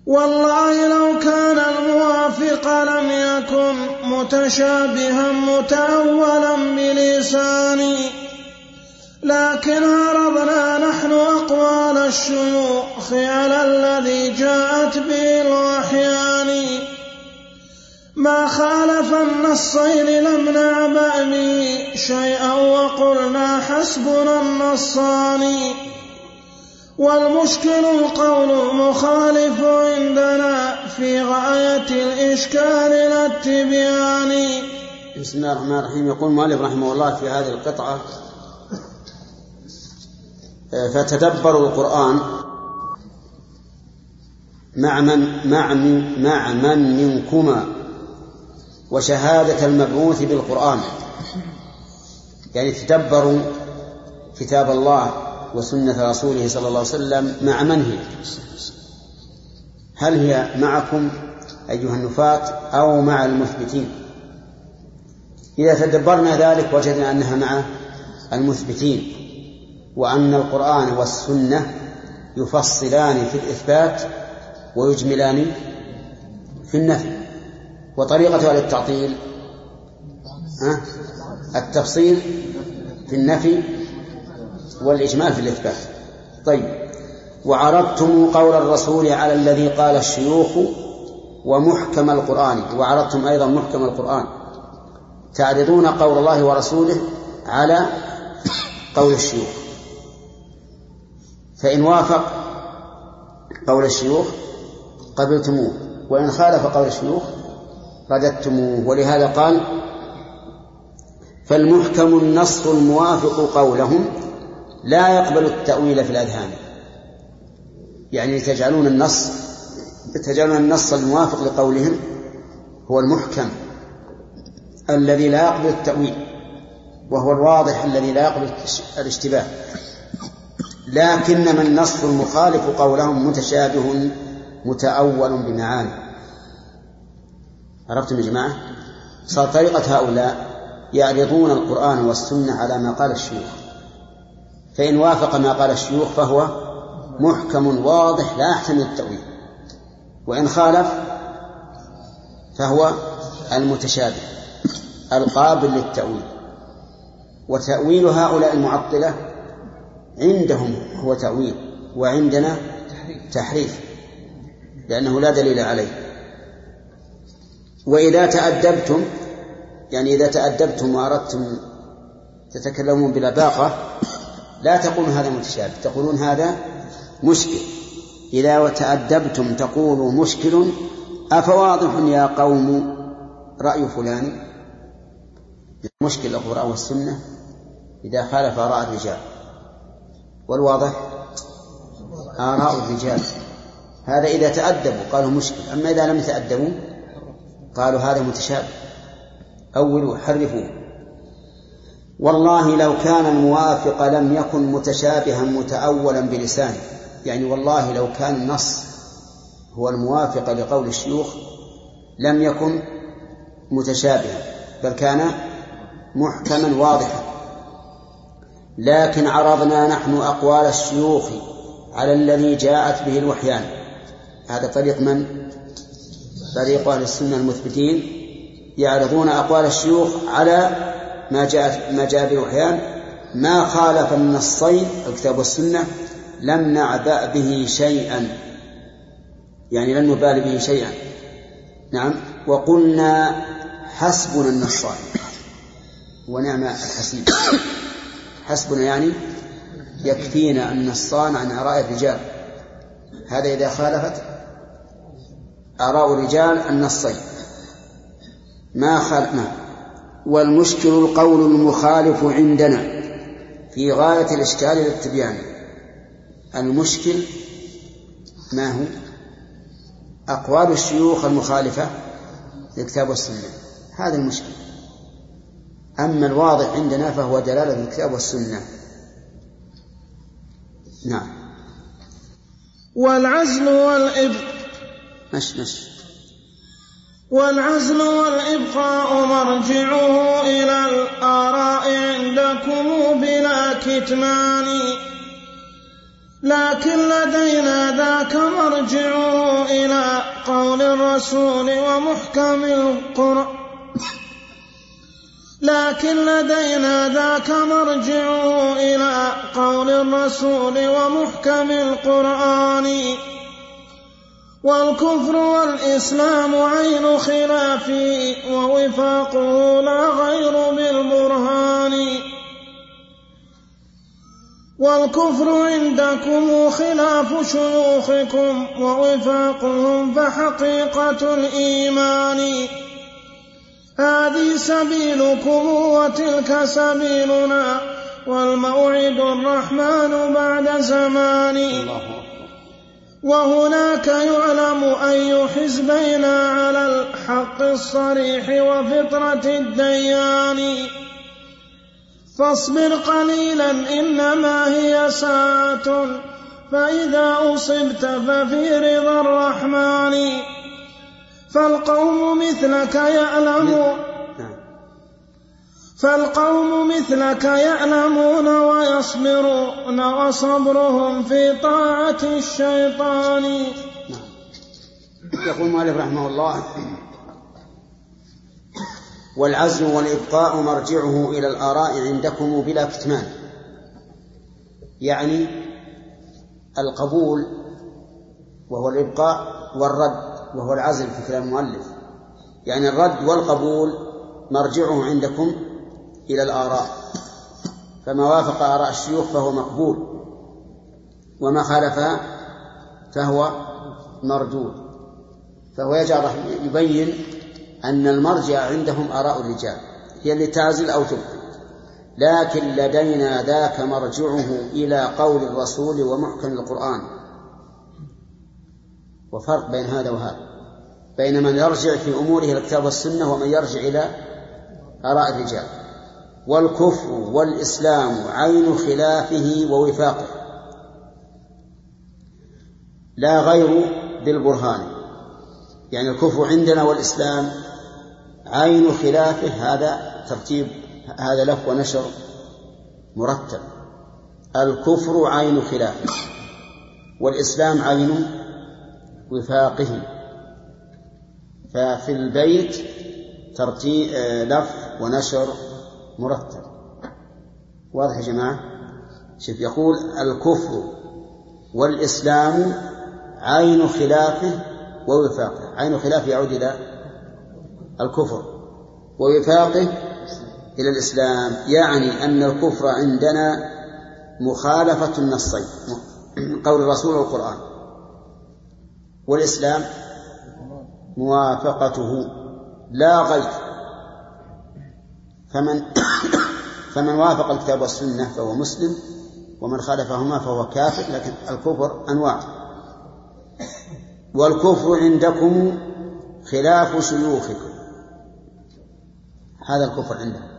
والله لو كان الموافق لم يكن متشابها متأولا بلساني. لكن عرضنا نحن أقوال الشيوخ على الذي جاءت به الوحيان ما خالف النصين لم نعبأ به شيئا وقلنا حسبنا النصان. والمشكل القول المخالف عندنا في غاية الإشكال لا التبيان. بسم الله الرحمن الرحيم. يقول المؤلف رحمه الله في هذه القطعة فتدبروا القرآن مع من مع من مع من منكما. وشهادة المبعوث بالقرآن. يعني تدبروا كتاب الله وسنة رسوله صلى الله عليه وسلم مع من هي؟ هل هي معكم أيها النفاة أو مع المثبتين؟ إذا تدبرنا ذلك وجدنا أنها مع المثبتين وأن القرآن والسنة يفصلان في الإثبات ويجملان في النفي. وطريقة أهل التعطيل. التفصيل في النفي والإجمال في الإثبات. طيب. وعرضتم قول الرسول على الذي قال الشيوخ ومحكم القرآن. وعرضتم أيضا محكم القرآن. تعرضون قول الله ورسوله على قول الشيوخ. فإن وافق قول الشيوخ قبلتموه. وإن خالف قول الشيوخ رددتموه ولهذا قال فالمحكم النص الموافق قولهم لا يقبل التأويل في الأذهان. يعني تجعلون النص تجعلون النص الموافق لقولهم هو المحكم الذي لا يقبل التأويل وهو الواضح الذي لا يقبل الاشتباه. لكنما النص المخالف قولهم متشابه متأول بمعاني. عرفتم يا جماعة؟ صار طريقة هؤلاء يعرضون القرآن والسنة على ما قال الشيوخ. فإن وافق ما قال الشيوخ فهو محكم واضح لا يحتمل التأويل. وإن خالف فهو المتشابه القابل للتأويل. وتأويل هؤلاء المعطلة عندهم هو تأويل وعندنا تحريف لأنه لا دليل عليه. وإذا تأدبتم يعني إذا تأدبتم وأردتم تتكلمون بلباقة لا تقولون هذا متشابه تقولون هذا مشكل. إذا تأدبتم تقولوا مشكل أفواضح يا قوم رأي فلان؟ مشكل القرآن والسنة إذا خالف آراء الرجال. والواضح؟ آراء الرجال. هذا إذا تأدبوا قالوا مشكل أما إذا لم يتأدبوا قالوا هذا متشابه. أولوا حرفوه والله لو كان الموافق لم يكن متشابها متأولا بلسانه. يعني والله لو كان النص هو الموافق لقول الشيوخ لم يكن متشابها بل كان محكما واضحا. لكن عرضنا نحن أقوال الشيوخ على الذي جاءت به الوحيان. هذا طريق من؟ طريق أهل السنة المثبتين يعرضون أقوال الشيوخ على ما جاء ما جاء به الوحيان ما خالف النصين الكتاب والسنة لم نعبأ به شيئا. يعني لن نبال به شيئا. نعم. وقلنا حسبنا النصان ونعم الحسيب حسبنا يعني يكفينا النصان عن آراء الرجال. هذا إذا خالفت آراء الرجال النصين. ما خالف ما. والمشكل القول المخالف عندنا في غاية الإشكال للتبيان المشكل ما هو؟ أقوال الشيوخ المخالفة للكتاب والسنة هذا المشكل. أما الواضح عندنا فهو دلالة الكتاب والسنة نعم. والعزل والإب مش مش والعزل والإبقاء مرجعه إلى الآراء عندكم بلا كتمان. لكن لدينا ذاك مرجعه إلى قول الرسول ومحكم القرآن. لكن لدينا ذاك مرجعه إلى قول الرسول ومحكم القرآن. والكفر والإسلام عين خلاف ووفاقه لا غير بالبرهان. والكفر عندكم خلاف شيوخكم ووفاقهم فحقيقة الإيمان. هذه سبيلكم وتلك سبيلنا والموعد الرحمن بعد زمان. الله وهناك يعلم أي حزبين على الحق الصريح وفطرة الديان. فاصبر قليلا إنما هي ساعة. فإذا أصبت ففي رضا الرحمن. فالقوم مثلك يعلمون فالقوم مثلك يعلمون ويصبرون وصبرهم في طاعة الشيطان. يقول المؤلف رحمه الله والعزل والإبقاء مرجعه إلى الآراء عندكم بلا كتمان. يعني القبول وهو الإبقاء والرد وهو العزل في كلام المؤلف. يعني الرد والقبول مرجعه عندكم إلى الآراء. فما وافق آراء الشيوخ فهو مقبول. وما خالفها فهو مردود فهو يجعل يبين أن المرجع عندهم آراء الرجال. هي اللي تعزل أو تبقي لكن لدينا ذاك مرجعه إلى قول الرسول ومحكم القرآن. وفرق بين هذا وهذا. بين من يرجع في أموره الكتاب والسنة ومن يرجع إلى آراء الرجال. والكفر والإسلام عين خلافه ووفاقه. لا غير بالبرهان. يعني الكفر عندنا والإسلام عين خلافه هذا ترتيب هذا لف ونشر مرتب. الكفر عين خلافه والإسلام عين وفاقه. ففي البيت ترتيب لف ونشر مرتب. واضح يا جماعة؟ شوف يقول الكفر والإسلام عين خلافه ووفاقه. عين خلافه يعود إلى الكفر ووفاقه إلى الإسلام. يعني أن الكفر عندنا مخالفة النصين قول الرسول والقرآن. والإسلام موافقته. لا غير. فمن <coughs> فمن وافق الكتاب والسنة فهو مسلم ومن خالفهما فهو كافر لكن الكفر أنواع. والكفر عندكم خلاف شيوخكم هذا الكفر عندهم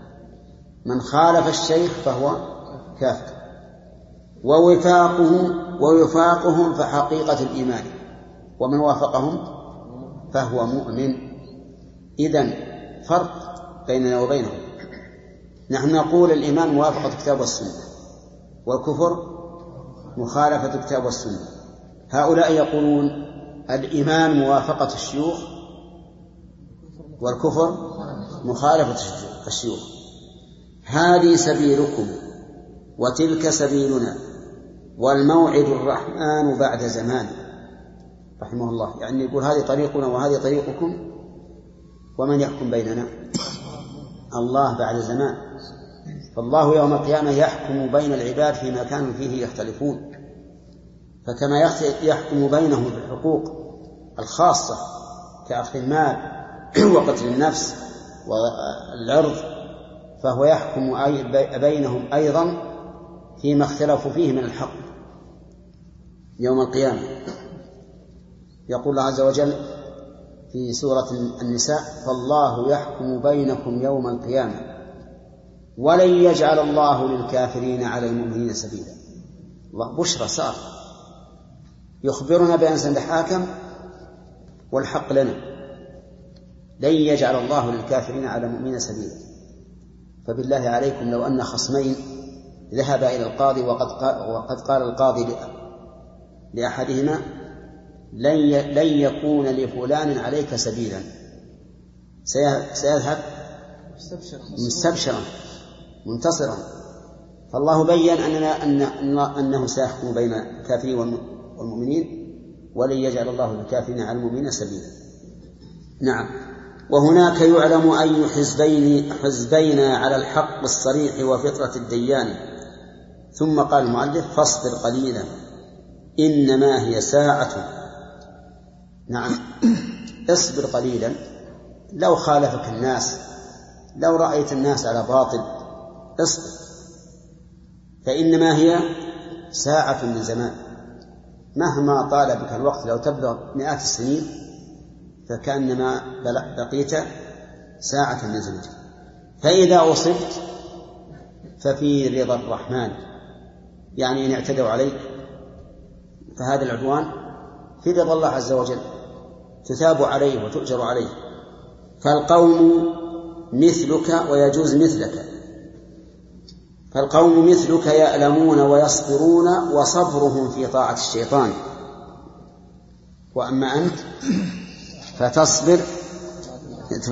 من خالف الشيخ فهو كافر. ووفاقه ووفاقهم فحقيقة الإيمان. ومن وافقهم فهو مؤمن. إذن فرق بيننا وبينهم. نحن نقول الإيمان موافقة الكتاب والسنة والكفر مخالفة الكتاب والسنة. هؤلاء يقولون الإيمان موافقة الشيوخ والكفر مخالفة الشيوخ. هذه سبيلكم وتلك سبيلنا والموعد الرحمن بعد زمان رحمه الله. يعني يقول هذه طريقنا وهذه طريقكم ومن يحكم بيننا؟ الله بعد زمان. فالله يوم القيامة يحكم بين العباد فيما كانوا فيه يختلفون. فكما يحكم بينهم في الحقوق الخاصة كأخذ المال <clears throat> وقتل النفس والعرض فهو يحكم بينهم أيضا فيما اختلفوا فيه من الحق يوم القيامة. يقول الله عز وجل في سورة النساء فالله يحكم بينكم يوم القيامة. ولن يجعل الله للكافرين على المؤمنين سبيلا. بشرى صار. يخبرنا بأن سنتحاكم والحق لنا. لن يجعل الله للكافرين على المؤمنين سبيلا. فبالله عليكم لو أن خصمين ذهبا إلى القاضي وقد قال, وقد قال القاضي لأحدهما لن لن يكون لفلان عليك سبيلا. سيذهب مستبشرا. منتصرا. فالله بين أننا أن أنه سيحكم بين الكافرين والمؤمنين ولن يجعل الله للكافرين على المؤمنين سبيلا. نعم. وهناك يعلم أي حزبين حزبين على الحق الصريح وفطرة الديان. ثم قال المؤلف فاصبر قليلا إنما هي ساعة. نعم. اصبر قليلا. لو خالفك الناس لو رأيت الناس على باطل اصبر فإنما هي ساعة من زمان. مهما طال بك الوقت لو تبلغ مئات السنين فكأنما بقيت ساعة من زمان. فإذا أصبت ففي رضا الرحمن. يعني إن اعتدوا عليك فهذا العدوان في رضا الله عز وجل تثاب عليه وتؤجر عليه. فالقوم مثلك ويجوز مثلك. فالقوم مثلك يألمون ويصبرون وصبرهم في طاعة الشيطان. وأما أنت فتصبر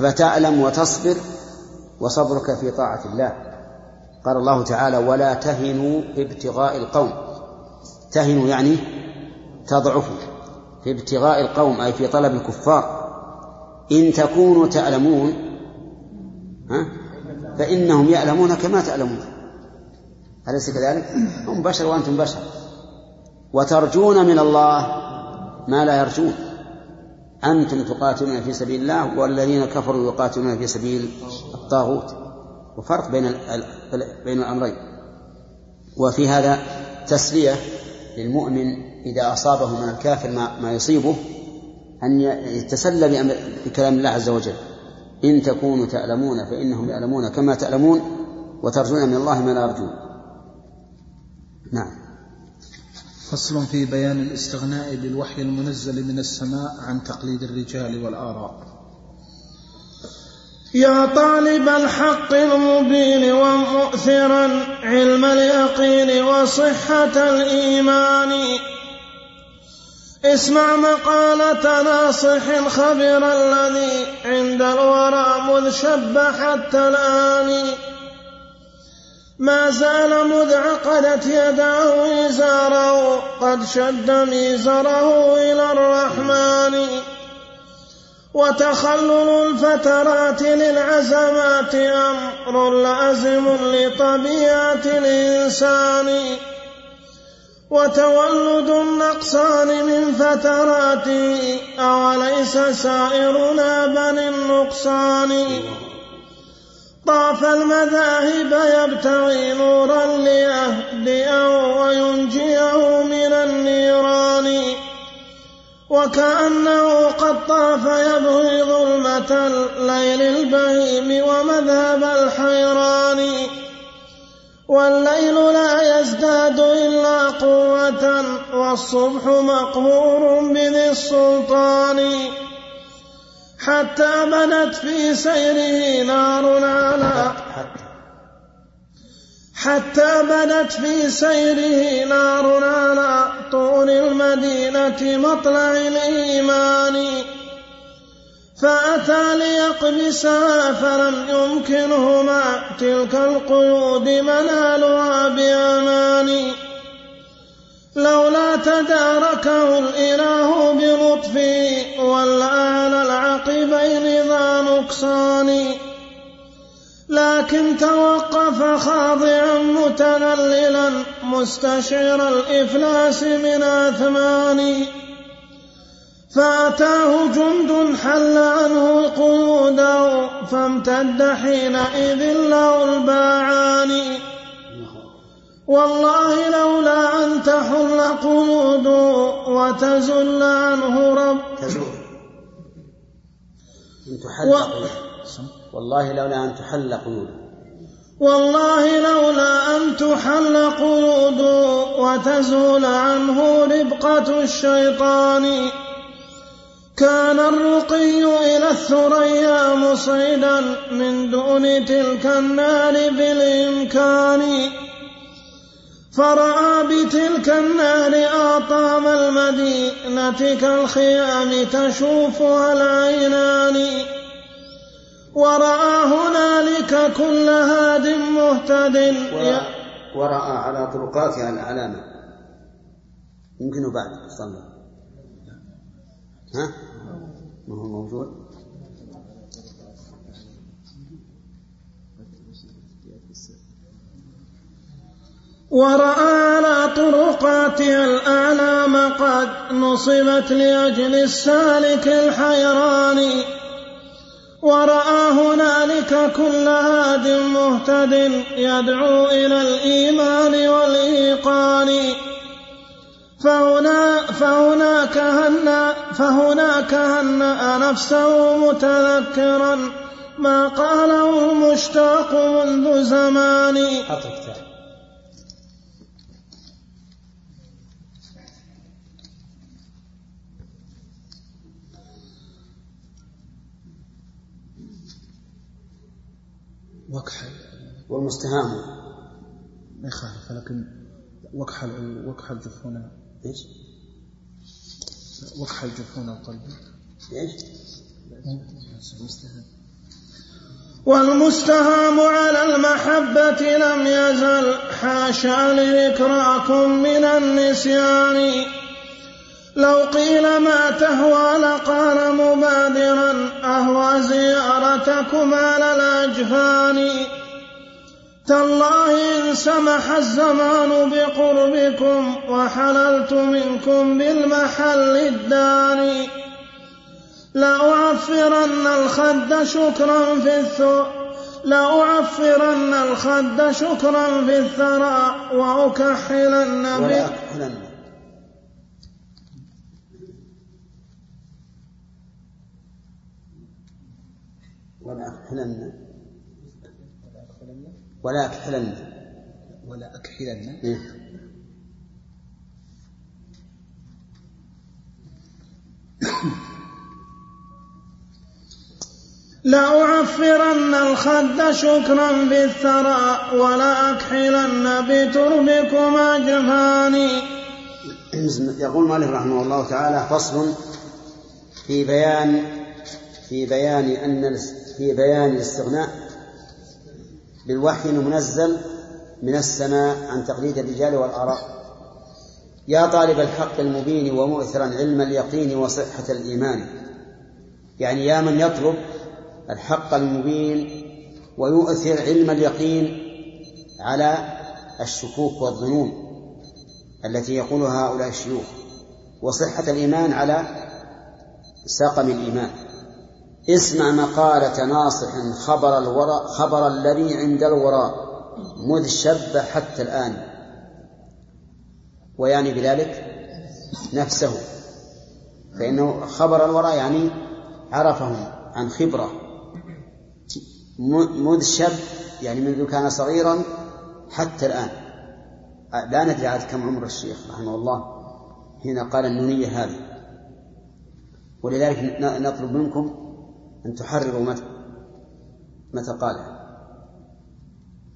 فتألم وتصبر وصبرك في طاعة الله. قال الله تعالى ولا تهنوا في ابتغاء القوم. تهنوا يعني تضعفوا في ابتغاء القوم أي في طلب الكفار. إن تكونوا تألمون ها؟ فإنهم يألمون كما تألمون. أليس كذلك؟ هم بشر وأنتم بشر. وترجون من الله ما لا يرجون. أنتم تقاتلون في سبيل الله والذين كفروا يقاتلون في سبيل الطاغوت. وفرق بين بين الأمرين. وفي هذا تسلية للمؤمن إذا أصابه من الكافر ما, ما يصيبه أن يتسلى بكلام الله عز وجل. إن تكونوا تألمون فإنهم يألمون كما تألمون وترجون من الله ما لا يرجون. نعم. فصل في بيان الاستغناء بالوحي المنزل من السماء عن تقليد الرجال والآراء. يا طالب الحق المبين ومؤثرا علم اليقين وصحة الإيمان. اسمع مقالة ناصح خبر الذي عند الورى مذ شب حتى الآن. ما زال مذ عقدت يداه إزاره قد شد ميزره إلى الرحمن. وتخلل الفترات للعزمات أمر لازم لطبيعة الإنسان. وتولد النقصان من فتراته أوليس سائرنا بني النقصان. طاف المذاهب يبتغي نورا ليهدئه وينجيه من النيران. وكأنه قد طاف يبغي ظلمة الليل البهيم ومذهب الحيران. والليل لا يزداد إلا قوة والصبح مقهور بذي السلطان. حتى بدت في سيره نار على حتى بدت في سيره نار على طول المدينة مطلع الإيمان. فأتى ليقبسها فلم يمكنهما تلك القيود منالها بأمان. لولا تداركه الإله بلطفه على العقبين ذا نقصان. لكن توقف خاضعا متذللا مستشعر الإفلاس من أثمان. فأتاه جند حل عنه قيوده فامتد حينئذ له الباعان والله لولا أن تحل قيود وتزل عنه رب. تزول. أن تحل و... والله لولا أن تحل قيود والله لولا أن تحل قيود وتزول عنه ربقة الشيطان. كان الرقي إلى الثريا مصيدا من دون تلك النار بالإمكان. فرأى بتلك النار آطام المدينة كالخيام تشوفها العينان. ورأى هنالك كل هاد مهتد. ورأى على طرقاتها العلامة يمكن بعد. صلى ها؟ ما هو موجود؟ ورأى على طرقاتها الأعلام قد نصبت لأجل السالك الحيران. ورأى هنالك كل هاد مهتد يدعو إلى الإيمان والإيقان. فهنا فهناك هنأ فهناك هنأ نفسه متذكرا ما قاله المشتاق منذ زمان. وكحل والمستهام. ما يخالف لكن وكحل وكحل جفون إيش؟ وكحل جفون القلب. إيش؟ مستهام والمستهام على المحبة لم يزل. حاشا لذكراكم من النسيان. لو قيل ما تهوى لقال مبادرا أهوى زيارتكم على الأجفان تالله إن سمح الزمان بقربكم وحللت منكم بالمحل الداني لأعفرن الخد شكرا في الثرى لأعفرن الخد شكرا في الثرى وأكحلن ولا ولا أكحلن. ولا أكحلن. ولا أكحلن. إيه. <coughs> لأعفرن الخد شكرا في الثرى ولأكحلن بتربكم أجفاني يقول مالك رحمه الله تعالى فصل في بيان في بيان أن في بيان الاستغناء بالوحي المنزل من السماء عن تقليد الرجال والآراء. يا طالب الحق المبين ومؤثرا علم اليقين وصحة الإيمان. يعني يا من يطلب الحق المبين ويؤثر علم اليقين على الشكوك والظنون التي يقولها هؤلاء الشيوخ. وصحة الإيمان على سقم الإيمان. اسمع مقالة ناصح خبر الورى خبر الذي عند الورى مذ شب حتى الآن. ويعني بذلك نفسه. فإنه خبر الورى يعني عرفهم عن خبرة. مذ شب يعني منذ كان صغيرا حتى الآن. لا ندري عاد كم عمر الشيخ رحمه الله حين قال النونية هذه. ولذلك نطلب منكم أن تحرروا متى؟ متى قال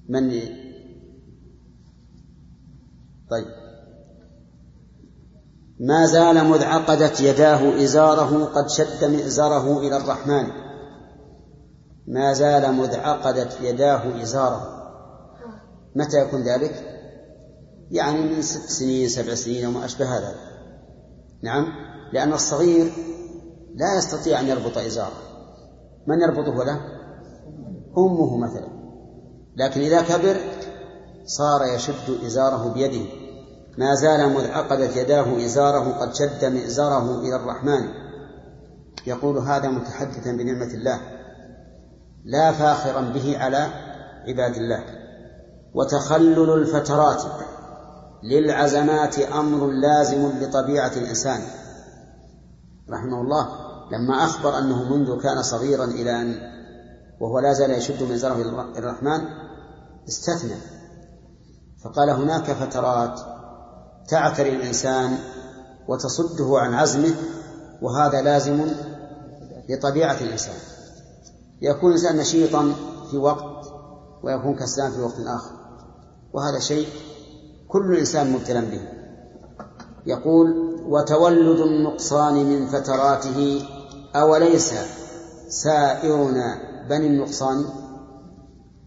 من طيب. ما زال مذ عقدت يداه إزاره قد شد مئزره إلى الرحمن. ما زال مذ عقدت يداه إزاره. متى يكون ذلك؟ يعني من ست سنين سبع سنين وما أشبه هذا. نعم. لأن الصغير لا يستطيع أن يربط إزاره. من يربطه له أمه مثلا. لكن إذا كبر صار يشد إزاره بيده. ما زال مذ عقدت يداه إزاره قد شد مئزره إلى الرحمن. يقول هذا متحدثا بنعمة الله. لا فاخرا به على عباد الله. وتخلل الفترات. للعزمات أمر لازم لطبيعة الإنسان. رحمه الله. لما أخبر أنه منذ كان صغيرا إلى أن وهو لا زال يشد من زره الرحمن استثنى. فقال هناك فترات تعتري الإنسان وتصده عن عزمه وهذا لازم لطبيعة الإنسان. يكون الإنسان نشيطا في وقت ويكون كسلان في وقت آخر. وهذا شيء كل إنسان مبتلى به. يقول وتولد النقصان من فتراته أوليس سائرنا بني النقصان؟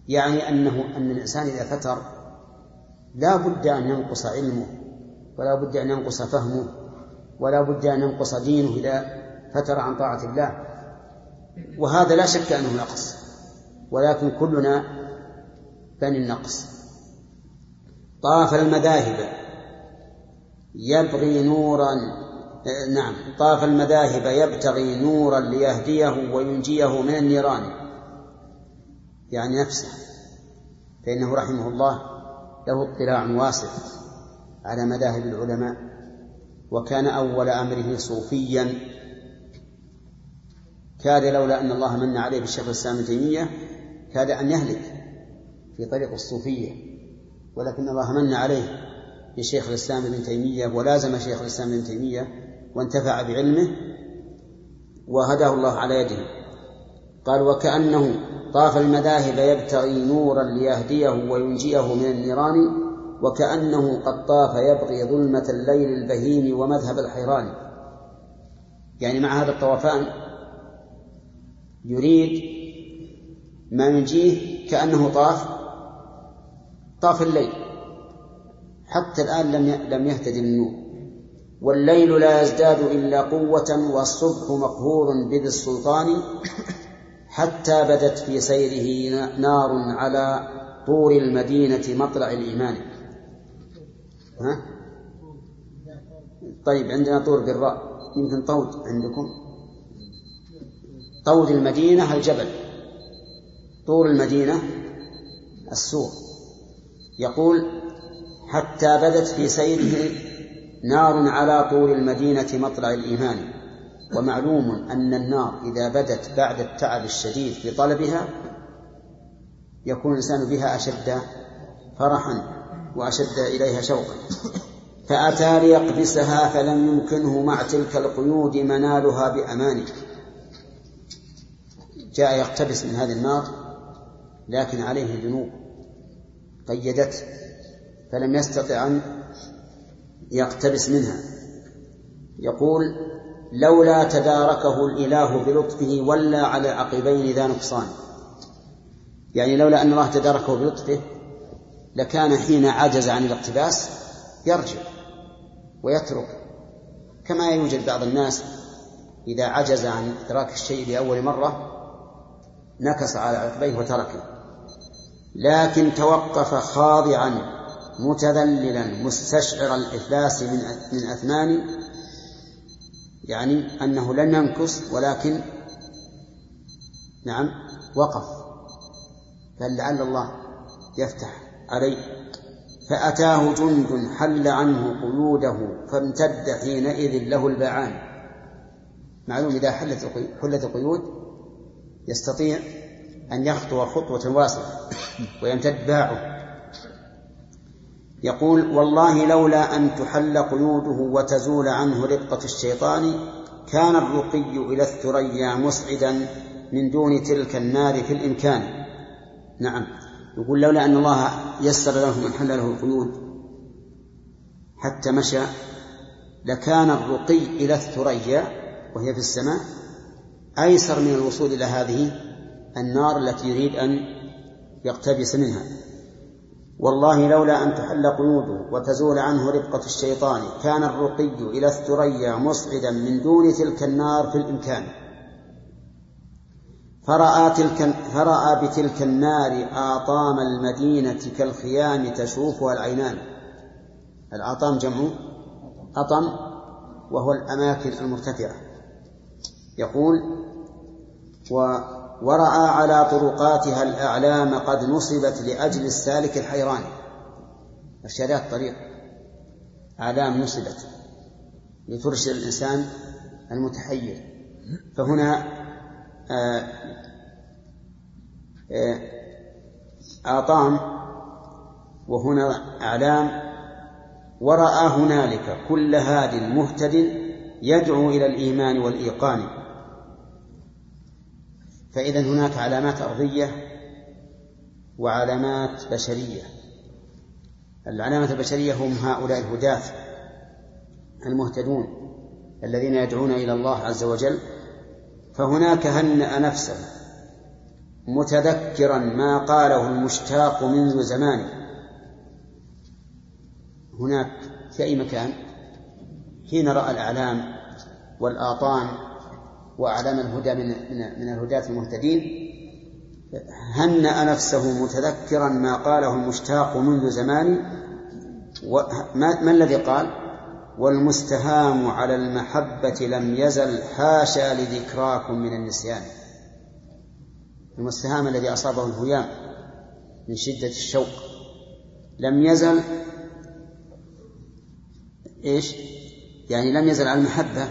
يعني أنه أن الإنسان إذا فتر لا بد أن ينقص علمه ولا بد أن ينقص فهمه ولا بد أن ينقص دينه إذا فتر عن طاعة الله. وهذا لا شك أنه نقص ولكن كلنا بني النقص. طاف المذاهب يبغي نورا نعم. طاف المذاهب يبتغي نورا ليهديه وينجيه من النيران. يعني نفسه. فإنه رحمه الله له اطلاع واسع على مذاهب العلماء. وكان أول أمره صوفيا. كاد لولا أن الله من عليه بالشيخ الإسلام ابن تيمية كاد أن يهلك في طريق الصوفية. ولكن الله من عليه بشيخ الإسلام ابن تيمية ولازم شيخ الإسلام ابن تيمية وانتفع بعلمه وهداه الله على يده. قال وكأنه طاف المذاهب يبتغي نورا ليهديه وينجيه من النيران وكأنه قد طاف يبغي ظلمة الليل البهيم ومذهب الحيران. يعني مع هذا الطوفان يريد ما ينجيه كأنه طاف طاف الليل حتى الآن لم لم يهتدي النور والليل لا يزداد إلا قوة والصبح مقهور بذي السلطان حتى بدت في سيره نار على طور المدينة مطلع الإيمان. ها؟ طيب عندنا طور بالراء. يمكن طود عندكم؟ طود المدينة الجبل. طور المدينة السور. يقول حتى بدت في سيره نار على طور المدينة مطلع الإيمان. ومعلوم أن النار إذا بدت بعد التعب الشديد في طلبها يكون الإنسان بها أشد فرحا وأشد إليها شوقا. فأتى ليقبسها فلم يمكنه مع تلك القيود منالها بأمانه. جاء يقتبس من هذه النار لكن عليه ذنوب. قيدته فلم يستطع أن يقتبس منها. يقول لولا تداركه الإله بلطفه ولا على عقبين ذا نقصان. يعني لولا أن الله تداركه بلطفه لكان حين عجز عن الاقتباس يرجع ويترك. كما يوجد بعض الناس إذا عجز عن إدراك الشيء لأول مرة نكص على عقبيه وتركه. لكن توقف خاضعا متذللا مستشعر الإفلاس من من أثمان يعني أنه لن ينكص ولكن نعم وقف. فلعل الله يفتح عليه. فأتاه جند حل عنه قيوده فامتد حينئذ له البعان. معلوم إذا حلت حلت القيود يستطيع أن يخطو خطوة واسعة ويمتد باعه. يقول والله لولا أن تحل قيوده وتزول عنه رقة الشيطان كان الرقي إلى الثريا مسعدا من دون تلك النار في الإمكان. نعم. يقول لولا أن الله يسر له من حل له القيود حتى مشى لكان الرقي إلى الثريا وهي في السماء أيسر من الوصول إلى هذه النار التي يريد أن يقتبس منها. والله لولا أن تحل قيوده وتزول عنه رفقة الشيطان كان الرقي إلى الثريا مصعدا من دون تلك النار في الإمكان. فرأى تلك فرأى بتلك النار آطام المدينة كالخيام تشوفها العينان. الآطام جمع؟ أطم وهو الأماكن المرتفعة. يقول و ورأى على طرقاتها الأعلام قد نصبت لأجل السالك الحيران. إرشادات الطريق أعلام نصبت لترشد الإنسان المتحير. فهنا آه، آه، آطام وهنا أعلام. ورأى هنالك كل هاد مهتد يدعو إلى الإيمان والإيقان. فإذا هناك علامات أرضية وعلامات بشرية. العلامة البشرية هم هؤلاء الهداة المهتدون الذين يدعون إلى الله عز وجل. فهناك هنأ نفسه متذكرا ما قاله المشتاق منذ زمان. هناك في أي مكان؟ حين رأى الأعلام والآطان وأعلام الهدى من من من الهداة المهتدين. هنأ نفسه متذكرا ما قاله المشتاق منذ زمان. ما الذي قال؟ والمستهام على المحبة لم يزل حاشا لذكراكم من النسيان. المستهام الذي أصابه الهيام من شدة الشوق. لم يزل إيش؟ يعني لم يزل على المحبة.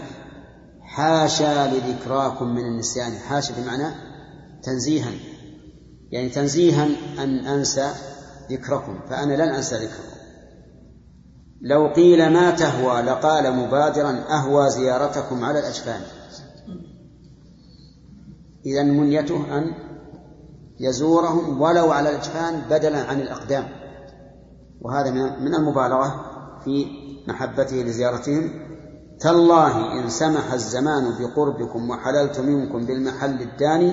حاشا لذكراكم من النسيان. حاشا بمعنى تنزيها. يعني تنزيها أن أنسى ذكركم. فأنا لن أنسى ذكركم. لو قيل ما تهوى لقال مبادرا أهوى زيارتكم على الأجفان. إذا منيته أن يزورهم ولو على الأجفان بدلا عن الأقدام. وهذا من المبالغة في محبته لزيارتهم. تالله إن سمح الزمان بقربكم وحللت منكم بالمحل الداني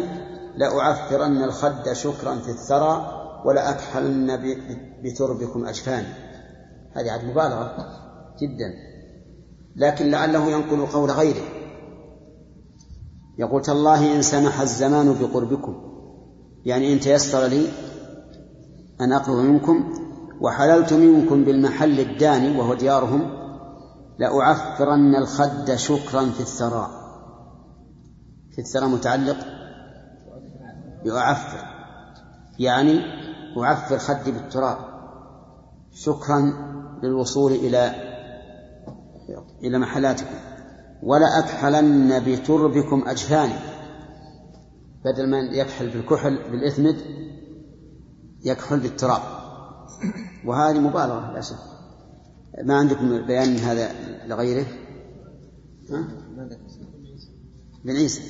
لأعفرن الخد شكرا في الثرى ولأكحلن بتربكم أجفاني. هذه عاد مبالغة جدا. لكن لعله ينقل قول غيره. يقول تالله إن سمح الزمان بقربكم. يعني إن تيسر لي أن أقرب منكم وحللت منكم بالمحل الداني وهو ديارهم لأعفرن الخد شكرا في الثراء. في الثراء متعلق بأعفر يعني أعفر خدي بالتراب شكرا للوصول إلى إلى محلاتكم. ولأكحلن بتربكم أجفاني بدل ما يكحل بالكحل بالإثمد يكحل بالتراب. وهذه مبالغة لا شك. ما عندكم بيان من هذا لغيره ها؟ بن عيسى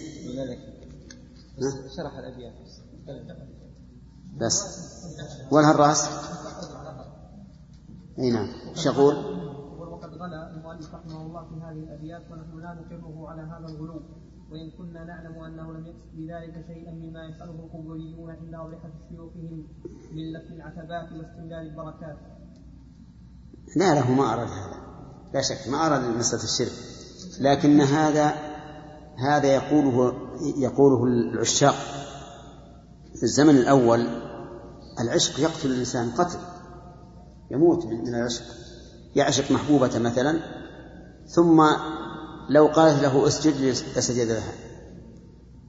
شرح الأبيات بس ولها الرأس إي نعم يقول؟ وقد غلا المؤلف رحمه الله في هذه الابيات ونحن لا نقره على هذا الغلو وان كنا نعلم انه لم يقصد بذلك شيئا مما يفعله القبوريون عند اضرحه شيوخهم من لف العتبات واستمداد البركات. لا له ما أراد هذا. لا شك ما أراد مسألة الشرك. لكن هذا هذا يقوله يقوله العشاق. في الزمن الأول العشق يقتل الإنسان قتل يموت من العشق. يعشق محبوبة مثلا ثم لو قالت له اسجد لسجد لها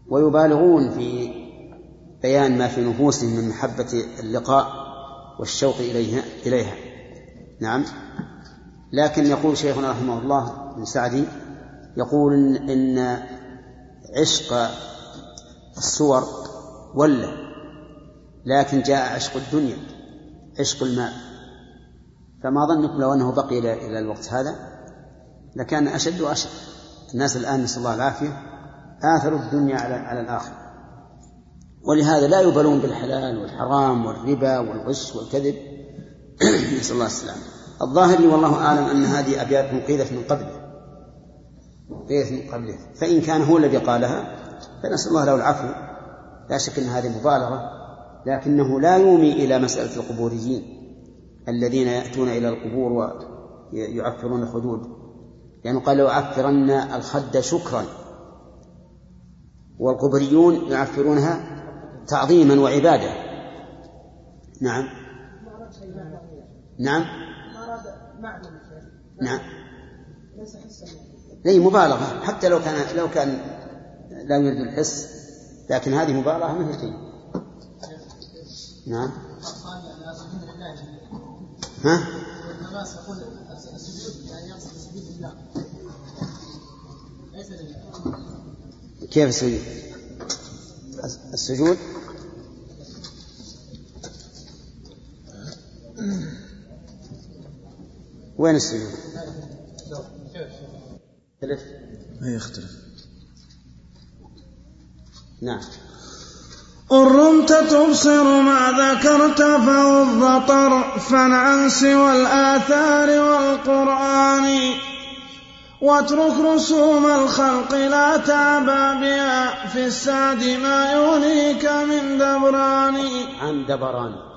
ويبالغون في بيان ما في نفوسهم من محبة اللقاء والشوق إليها إليها. نعم. لكن يقول شيخنا رحمه الله بن سعدي يقول إن, إن عشق الصور ولا لكن جاء عشق الدنيا عشق المال فما ظنكم لو أنه بقي إلى الوقت هذا؟ لكان أشد وأشد. الناس الآن نسأل الله العافية آثروا الدنيا على على الآخرة. ولهذا لا يبالون بالحلال والحرام والربا والغش والكذب. <coughs> نسأل الله السلامة. الظاهر لي والله أعلم أن هذه أبيات قيلت من قبله قيلت من قبله فإن كان هو الذي قالها فنسأل الله له العفو. لا شك أن هذه مبالغة لكنه لا يومي إلى مسألة القبوريين الذين يأتون إلى القبور ويعفرون الخدود لأنه يعني قال لأعفرن الخد شكرا. والقبريون يعفرونها تعظيما وعبادة. نعم. نعم. نعم. أي مبالغة. حتى لو كان لو كان لا يريد الحس لكن هذه مبالغة ما هي نعم. ها؟ ليس كيف السجود؟ السجود؟ وين السجود؟ يختلف يختلف. نعم. إن رمت تبصر ما ذكرت فوض طرفا عن سوى الآثار والقرآن. واترك رسوم الخلق لا تعبى بها في السعد ما يغنيك من دبران. عن دبران.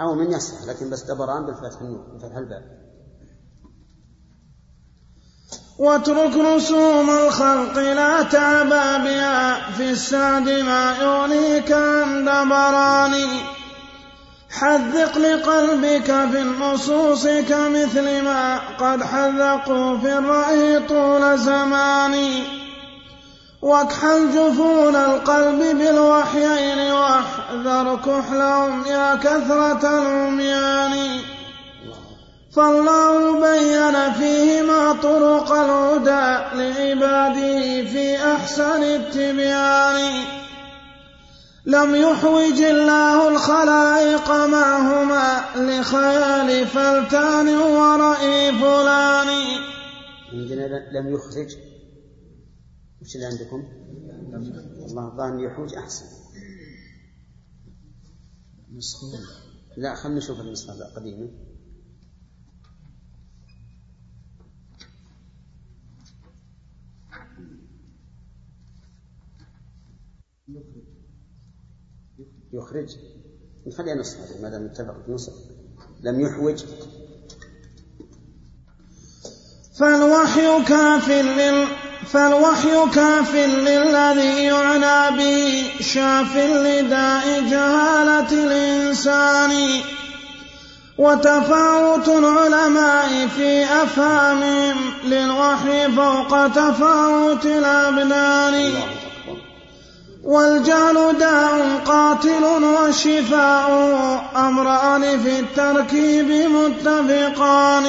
أو من يصح لكن بس دبران بالفتح النور بفتح الباب. واترك رسوم الخلق لا تعبى بها في السعد ما يغنيك عند براني حذق لقلبك في النصوص كمثل ما قد حذقوا في الرأي طول زمان. واكحل جفون القلب بالوحيين واحذر كحلهم يا كثرة العميان. فالله بين فيهما طرق الهدى لعباده في أحسن التبيان. لم يحوج الله الخلائق معهما لخيال فلتان ورأي فلان. عندنا لم يخرج وش اللي عندكم؟ الله الظاهر يحوج أحسن. لا خلنا نشوف النسخة القديمة يخرج. نخليها نسخة ما دام اتفق في نسخ لم يحوج. فالوحي كاف لل فالوحي كاف للذي يعنى به شاف لداء جهالة الإنسان. وتفاوت العلماء في أفهامهم للوحي فوق تفاوت الأبدان والجهل داء قاتل وشفاؤه أمران في التركيب متفقان.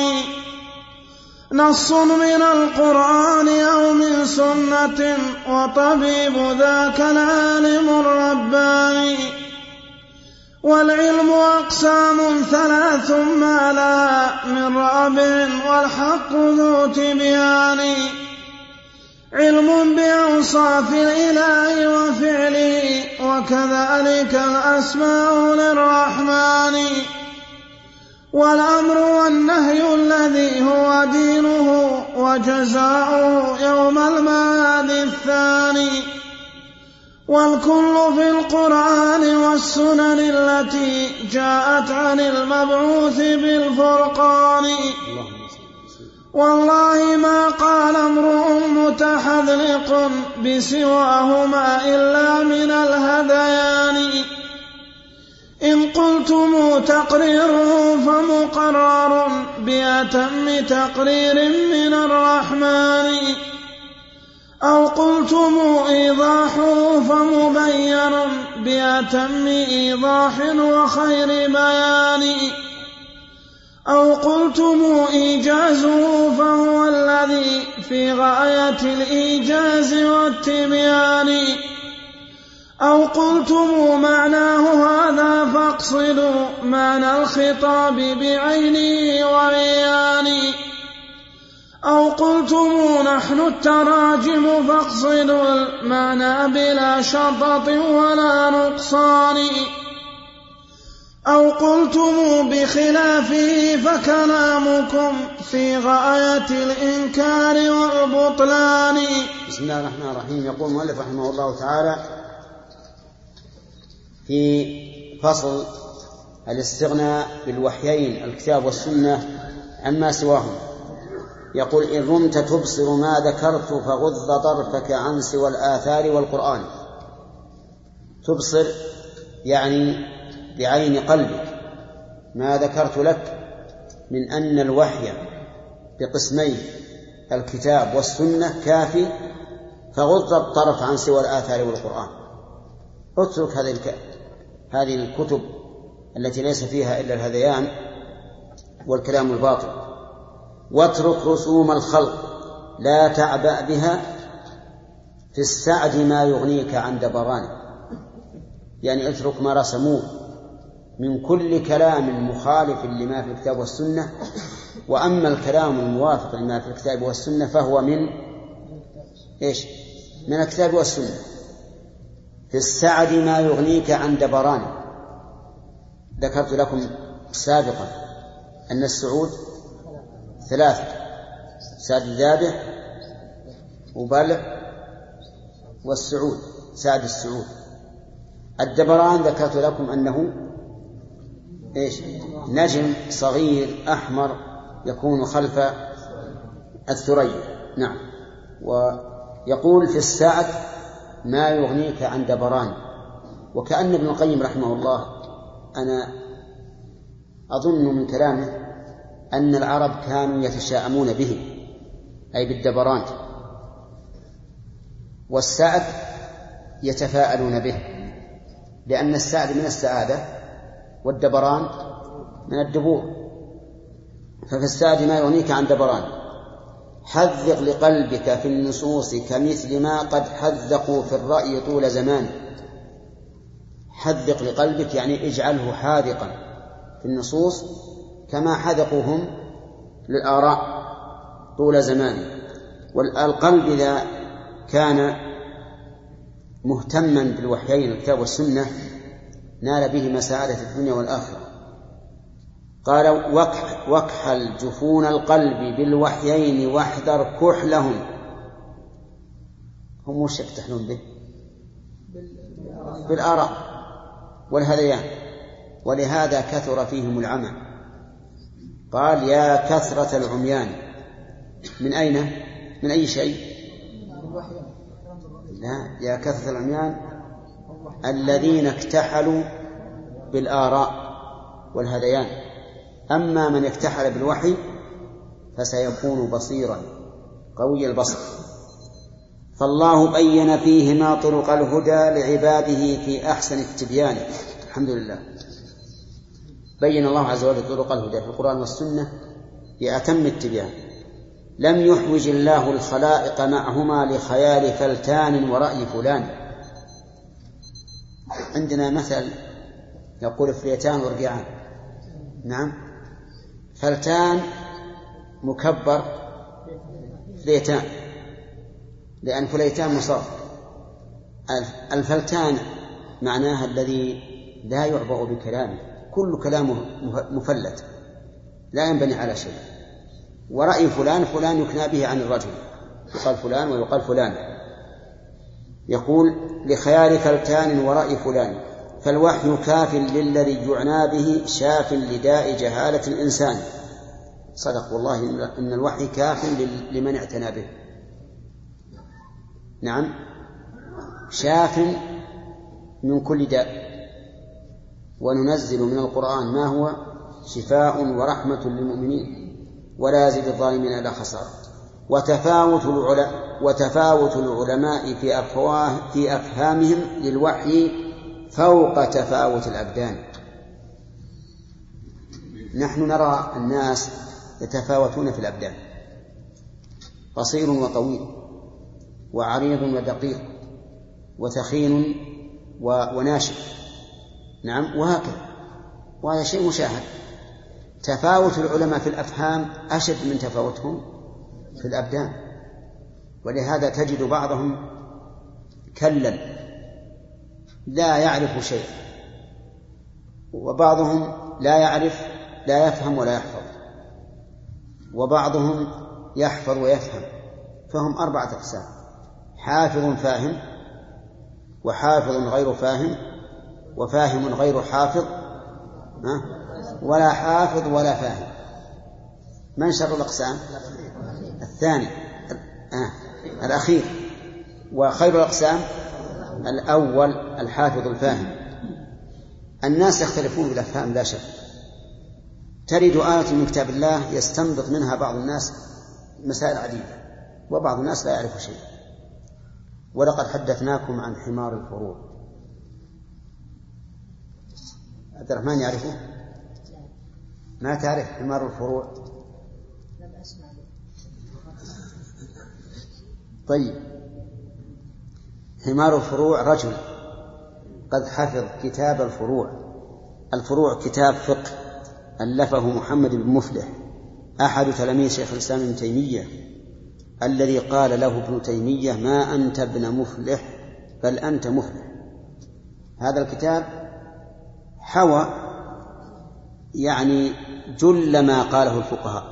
نص من القرآن أو من سنة وطبيب ذاك العالم الرباني. والعلم أقسام ثلاث ما لا من رابع والحق ذو تبيان علم بأوصاف الإله وفعله وكذلك الأسماء للرحمن. والأمر والنهي الذي هو دينه وجزاؤه يوم المعاد الثاني. والكل في القرآن والسنن التي جاءت عن المبعوث بالفرقان. والله ما قال امرؤ متحذلق بسواهما إلا من الهذيان. إن قلتم تقريره فمقرر بأتم تقرير من الرحمن. أو قلتم إيضاحه فمبين بأتم إيضاح وخير بيان. أو قلتم إيجازه فهو الذي في غاية الإيجاز والتبيان. أو قلتم معناه هذا فاقصدوا معنى الخطاب بعينه وعيانه أو قلتم نحن التراجم فاقصدوا المعنى بلا شطط ولا نقصان. أو قلتم بخلافه فكلامكم في غاية الإنكار والبطلان. بسم الله الرحمن الرحيم. يقول المؤلف رحمه الله تعالى في فصل الاستغناء بالوحيين الكتاب والسنة عما سواهم. يقول إن رمت تبصر ما ذكرت فغض طرفك عن سوى الآثار والقرآن. تبصر يعني بعين قلبك. ما ذكرت لك من أن الوحي بقسمي الكتاب والسنة كافي فغض الطرف عن سوى الآثار والقرآن. اترك هذه هذه الكتب التي ليس فيها إلا الهذيان والكلام الباطل. واترك رسوم الخلق لا تعبأ بها في السعد ما يغنيك عن دبرانه يعني اترك ما رسموه من كل كلام مخالف لما في الكتاب والسنة. وأما الكلام الموافق لما في الكتاب والسنة فهو من إيش؟ من الكتاب والسنة. في السعد ما يغنيك عن دبران. ذكرت لكم سابقا أن السعود ثلاثة سعد الذابح وبلع والسعود سعد السعود. الدبران ذكرت لكم أنه إيش؟ نجم صغير أحمر يكون خلف الثريا. نعم. ويقول في السعد ما يغنيك عن دبران. وكأن ابن القيم رحمه الله أنا أظن من كلامه أن العرب كانوا يتشاءمون به أي بالدبران. والسعد يتفاءلون به لأن السعد من السعادة والدبران من الدبور. ففي السعد ما يغنيك عن دبران. حذق لقلبك في النصوص كمثل ما قد حذقوا في الرأي طول زمان. حذق لقلبك يعني اجعله حاذقا في النصوص كما حذقوا هم للآراء طول زمان. والقلب إذا كان مهتما بالوحيين الكتاب والسنة نال به مساعدة الدنيا والآخرة. قال وكح وكحل جفون القلب بالوحيين واحذر كحلهم. هم وش يكتحلون به؟ بالآراء والهذيان. ولهذا كثر فيهم العمى. قال يا كثرة العميان. من أين؟ من أي شيء؟ لا يا كثرة العميان الذين اكتحلوا بالآراء والهذيان. أما من اكتحل بالوحي فسيكون بصيرا قوي البصر. فالله بين فيهما طرق الهدى لعباده في أحسن التبيان الحمد لله. بين الله عز وجل طرق الهدى في القرآن والسنة في أتم التبيان لم يحوج الله الخلائق معهما لخيال فلتان ورأي فلان. عندنا مثل يقول فريتان ورقعان نعم. فلتان مكبر فليتان لأن فليتان مصاب. الفلتان معناها الذي لا يعبأ بكلامه كل كلامه مفلت لا ينبني على شيء. ورأي فلان فلان يكنى به عن الرجل يقال فلان ويقال فلان. يقول لخيال فلتان ورأي فلان. فالوحي كاف للذي يعنى به شاف لداء جهالة الإنسان. صدق والله إن الوحي كاف لمن اعتنى به. نعم. شاف من كل داء. وننزل من القرآن ما هو؟ شفاء ورحمة للمؤمنين. ولا يزيد الظالمين إلا خسارة. وتفاوت العلماء وتفاوت العلماء في أفواه في أفهامهم للوحي فوق تفاوت الأبدان. نحن نرى الناس يتفاوتون في الأبدان. قصير وطويل وعريض ودقيق وثخين وناشف. نعم وهكذا. وهذا شيء مشاهد. تفاوت العلماء في الأفهام أشد من تفاوتهم في الأبدان. ولهذا تجد بعضهم كلا. لا يعرف شيء. وبعضهم لا يعرف لا يفهم ولا يحفظ. وبعضهم يحفظ ويفهم. فهم أربعة أقسام حافظ فاهم وحافظ غير فاهم وفاهم غير حافظ ولا حافظ ولا فاهم. من شر الأقسام؟ الثاني آه. الأخير. وخير الأقسام؟ الأول الحافظ الفاهم. الناس يختلفون في الأفهام لا شك. ترد آية من كتاب الله يستنبط منها بعض الناس مسائل عديدة وبعض الناس لا يعرف شيء ولقد حدثناكم عن حمار الفروع. عبد الرحمن يعرفه؟ ما تعرف حمار الفروع؟ طيب. حمار الفروع رجل. قد حفظ كتاب الفروع. الفروع كتاب فقه. ألفه محمد بن مفلح. أحد تلاميذ شيخ الإسلام ابن تيمية. الذي قال له ابن تيمية ما أنت ابن مفلح بل أنت مفلح. هذا الكتاب حوى يعني جل ما قاله الفقهاء.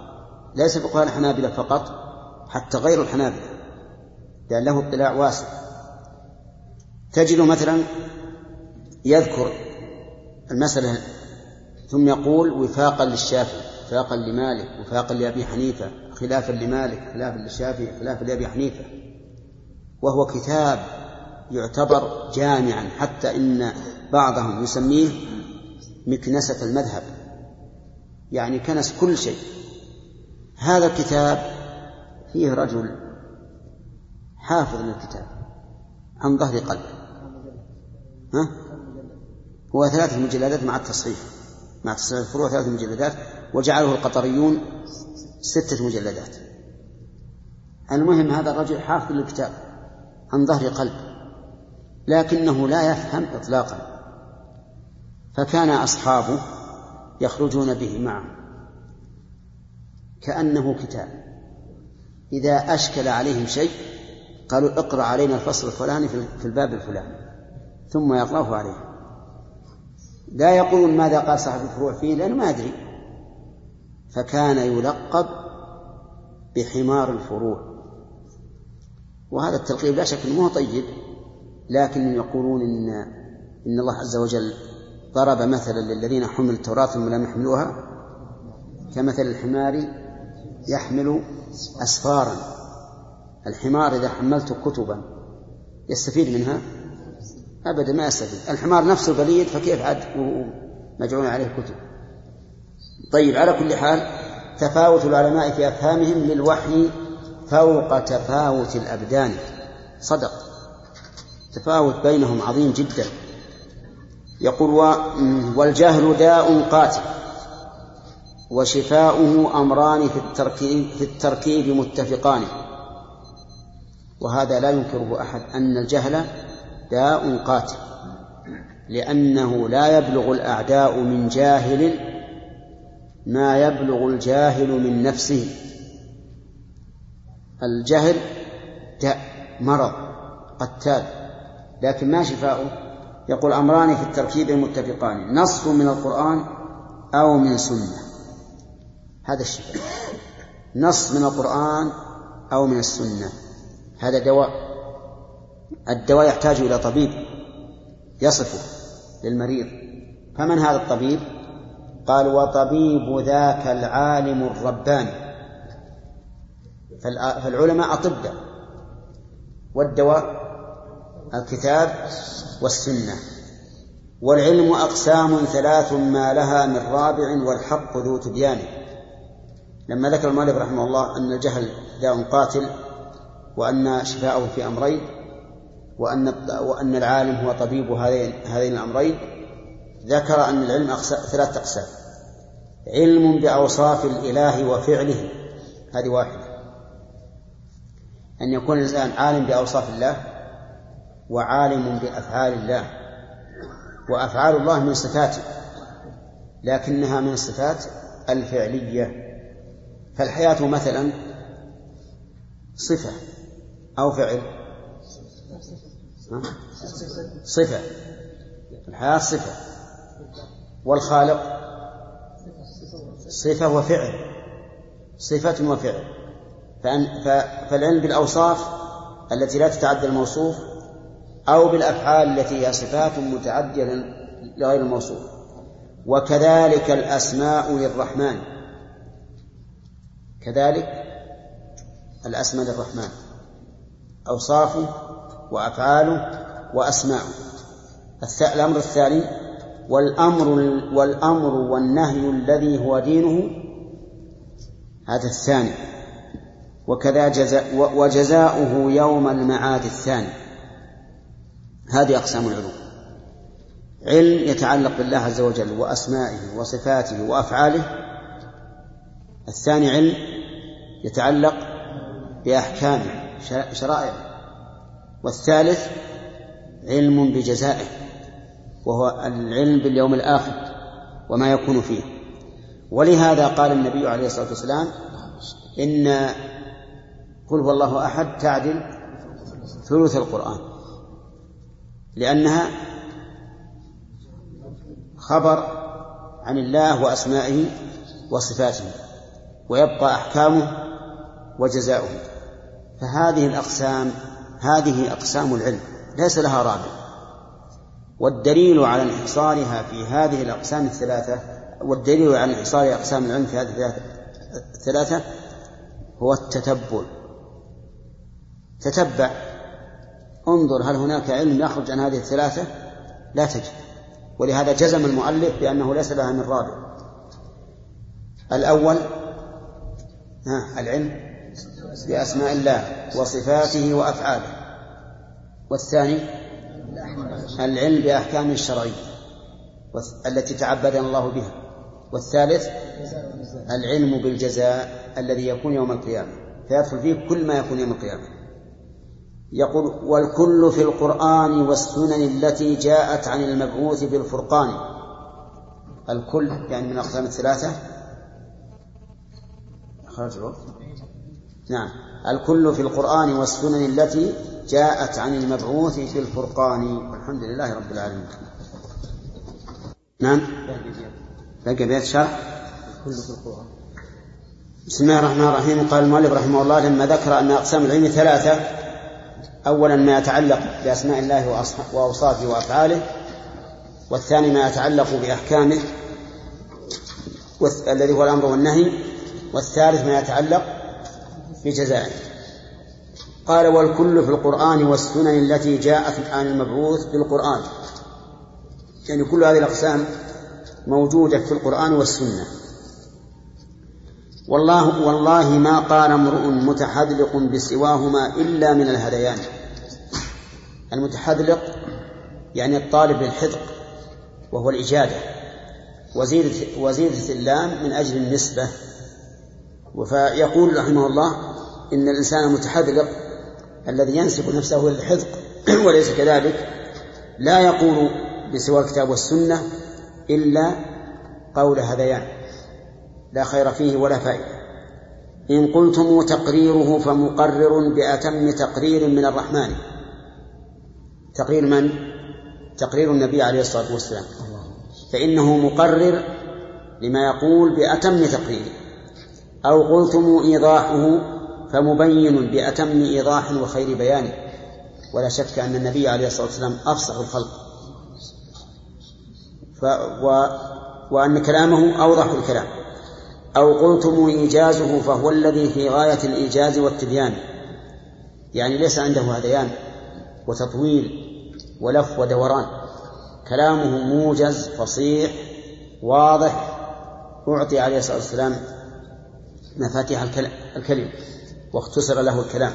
ليس فقهاء الحنابلة فقط حتى غير الحنابلة. لأن له اطلاع واسع. تجد مثلا يذكر المسألة ثم يقول وفاقا للشافعي وفاقا لمالك وفاقا لأبي حنيفة خلافا لمالك خلافا للشافعي خلافا لأبي حنيفة. وهو كتاب يعتبر جامعا حتى إن بعضهم يسميه مكنسة المذهب. يعني كنس كل شيء. هذا الكتاب فيه رجل حافظ للكتاب عن ظهر قلب ها؟ هو ثلاث مجلدات مع التصحيح. مع تصحيح الفروع ثلاث مجلدات وجعله القطريون ستة مجلدات. المهم هذا الرجل حافظ للكتاب عن ظهر قلب لكنه لا يفهم إطلاقا. فكان أصحابه يخرجون به معه. كأنه كتاب. إذا أشكل عليهم شيء قالوا اقرأ علينا الفصل الفلاني في الباب الفلاني. ثم يقرأه عليه لا يقولون ماذا قال صاحب الفروع فيه لأنه ما يدري فكان يلقب بحمار الفروع. وهذا التلقيب لا شك إنه طيب لكن يقولون إن إن الله عز وجل ضرب مثلا للذين حملوا التوراة ثم لم يحملوها كمثل الحمار يحمل أسفارا. الحمار إذا حملت كتبا يستفيد منها؟ أبدا ما يستفيد. الحمار نفسه بليد فكيف عاد مجعول عليه كتب طيب على كل حال تفاوت العلماء في أفهامهم للوحي فوق تفاوت الأبدان. صدق. تفاوت بينهم عظيم جدا. يقول والجهل داء قاتل وشفاؤه أمران في التركيب في التركيب متفقان. وهذا لا ينكره أحد أن الجهل داء قاتل لأنه لا يبلغ الأعداء من جاهل ما يبلغ الجاهل من نفسه. الجهل داء مرض قتال. لكن ما شفاؤه؟ يقول أمران في التركيب المتفقان نص من القرآن أو من سنة. هذا الشفاء. نص من القرآن أو من السنة. هذا دواء. الدواء يحتاج إلى طبيب يصفه للمريض. فمن هذا الطبيب؟ قال وطبيب ذاك العالم الرباني. فالعلماء أطباء والدواء؟ الكتاب والسنة. والعلم أقسام ثلاث ما لها من رابع والحق ذو تبيان. لما ذكر المؤلف رحمه الله أن الجهل داء قاتل وأن شفاءه في أمرين وأن وأن العالم هو طبيب هذين هذين الأمرين ذكر أن العلم ثلاث أقسام. علم بأوصاف الإله وفعله. هذه واحدة. أن يكون الإنسان عالم بأوصاف الله وعالم بأفعال الله. وأفعال الله من صفاته لكنها من الصفات الفعلية. فالحياة مثلا صفة أو فعل صفة. الحياة صفة. والخالق. صفة وفعل. صفة وفعل. فالعلم بالأوصاف التي لا تتعدى الموصوف أو بالأفعال التي هي صفات متعدية لغير الموصوف. وكذلك الأسماء للرحمن. كذلك الأسماء للرحمن. أوصافه وأفعاله وأسماءه الأمر الثاني والأمر والأمر والنهي الذي هو دينه. هذا الثاني. وكذا جزاء وجزاؤه يوم المعاد الثاني. هذه أقسام العلوم. علم يتعلق بالله عز وجل وأسمائه وصفاته وأفعاله. الثاني علم يتعلق بأحكامه شرائعه. والثالث علم بجزائه وهو العلم باليوم الآخر وما يكون فيه. ولهذا قال النبي عليه الصلاة والسلام إن قل هو الله أحد تعدل ثلث القرآن لأنها خبر عن الله وأسمائه وصفاته ويبقى أحكامه وجزاؤه. فهذه الأقسام هذه أقسام العلم ليس لها رابع. والدليل على انحصارها في هذه الأقسام الثلاثة والدليل على انحصار أقسام العلم في هذه الثلاثة هو التتبع. تتبع. انظر هل هناك علم يخرج عن هذه الثلاثة؟ لا تجد. ولهذا جزم المؤلف بأنه ليس لها من رابع. الأول العلم. بأسماء الله وصفاته وأفعاله. والثاني العلم بأحكامه الشرعية التي تعبدنا الله بها. والثالث العلم بالجزاء الذي يكون يوم القيامة. فيدخل فيه كل ما يكون يوم القيامة. يقول والكل في القرآن والسنن التي جاءت عن المبعوث بالفرقان. الكل يعني من الأقسام الثلاثة. خرج الوقت. نعم. الكل في القرآن والسنن التي جاءت عن المبعوث في الفرقان. والحمد لله رب العالمين. نعم. باقي بيت شرح؟ الكل في القرآن بسم الله الرحمن الرحيم. قال المؤلف رحمه الله لما ذكر أن أقسام العلم ثلاثة أولا ما يتعلق بأسماء الله وأوصافه وأفعاله والثاني ما يتعلق بأحكامه الذي هو الأمر والنهي والثالث ما يتعلق بجزائه قال والكل في القرآن والسنن التي جاءت عن المبعوث بالقرآن يعني كل هذه الأقسام موجودة في القرآن والسنة. والله والله ما قال امرؤ متحذلق بسواهما إلا من الهذيان المتحذلق يعني الطالب للحذق وهو الإجادة وزيدة, وزيدة اللام من أجل النسبة. فيقول رحمه الله إن الإنسان المتحذلق الذي ينسب نفسه للحذق <clears throat> وليس كذلك لا يقول بسوى الكتاب والسنة إلا قول هذيان لا خير فيه ولا فائدة. إن قلتم تقريره فمقرر بأتم تقرير من الرحمن. تقرير من؟ تقرير النبي عليه الصلاة والسلام. فإنه مقرر لما يقول بأتم تقرير أو قلتم إيضاحه فمبين بأتم إيضاح وخير بيان. ولا شك أن النبي عليه الصلاة والسلام أفصح الخلق. ف و وأن كلامه أوضح الكلام. أو قلتم إيجازه فهو الذي في غاية الإيجاز والتبيان. يعني ليس عنده هذيان. وتطويل ولف ودوران. كلامه موجز فصيح واضح أعطي عليه الصلاة والسلام مفاتيح الكلم واختصر له الكلام.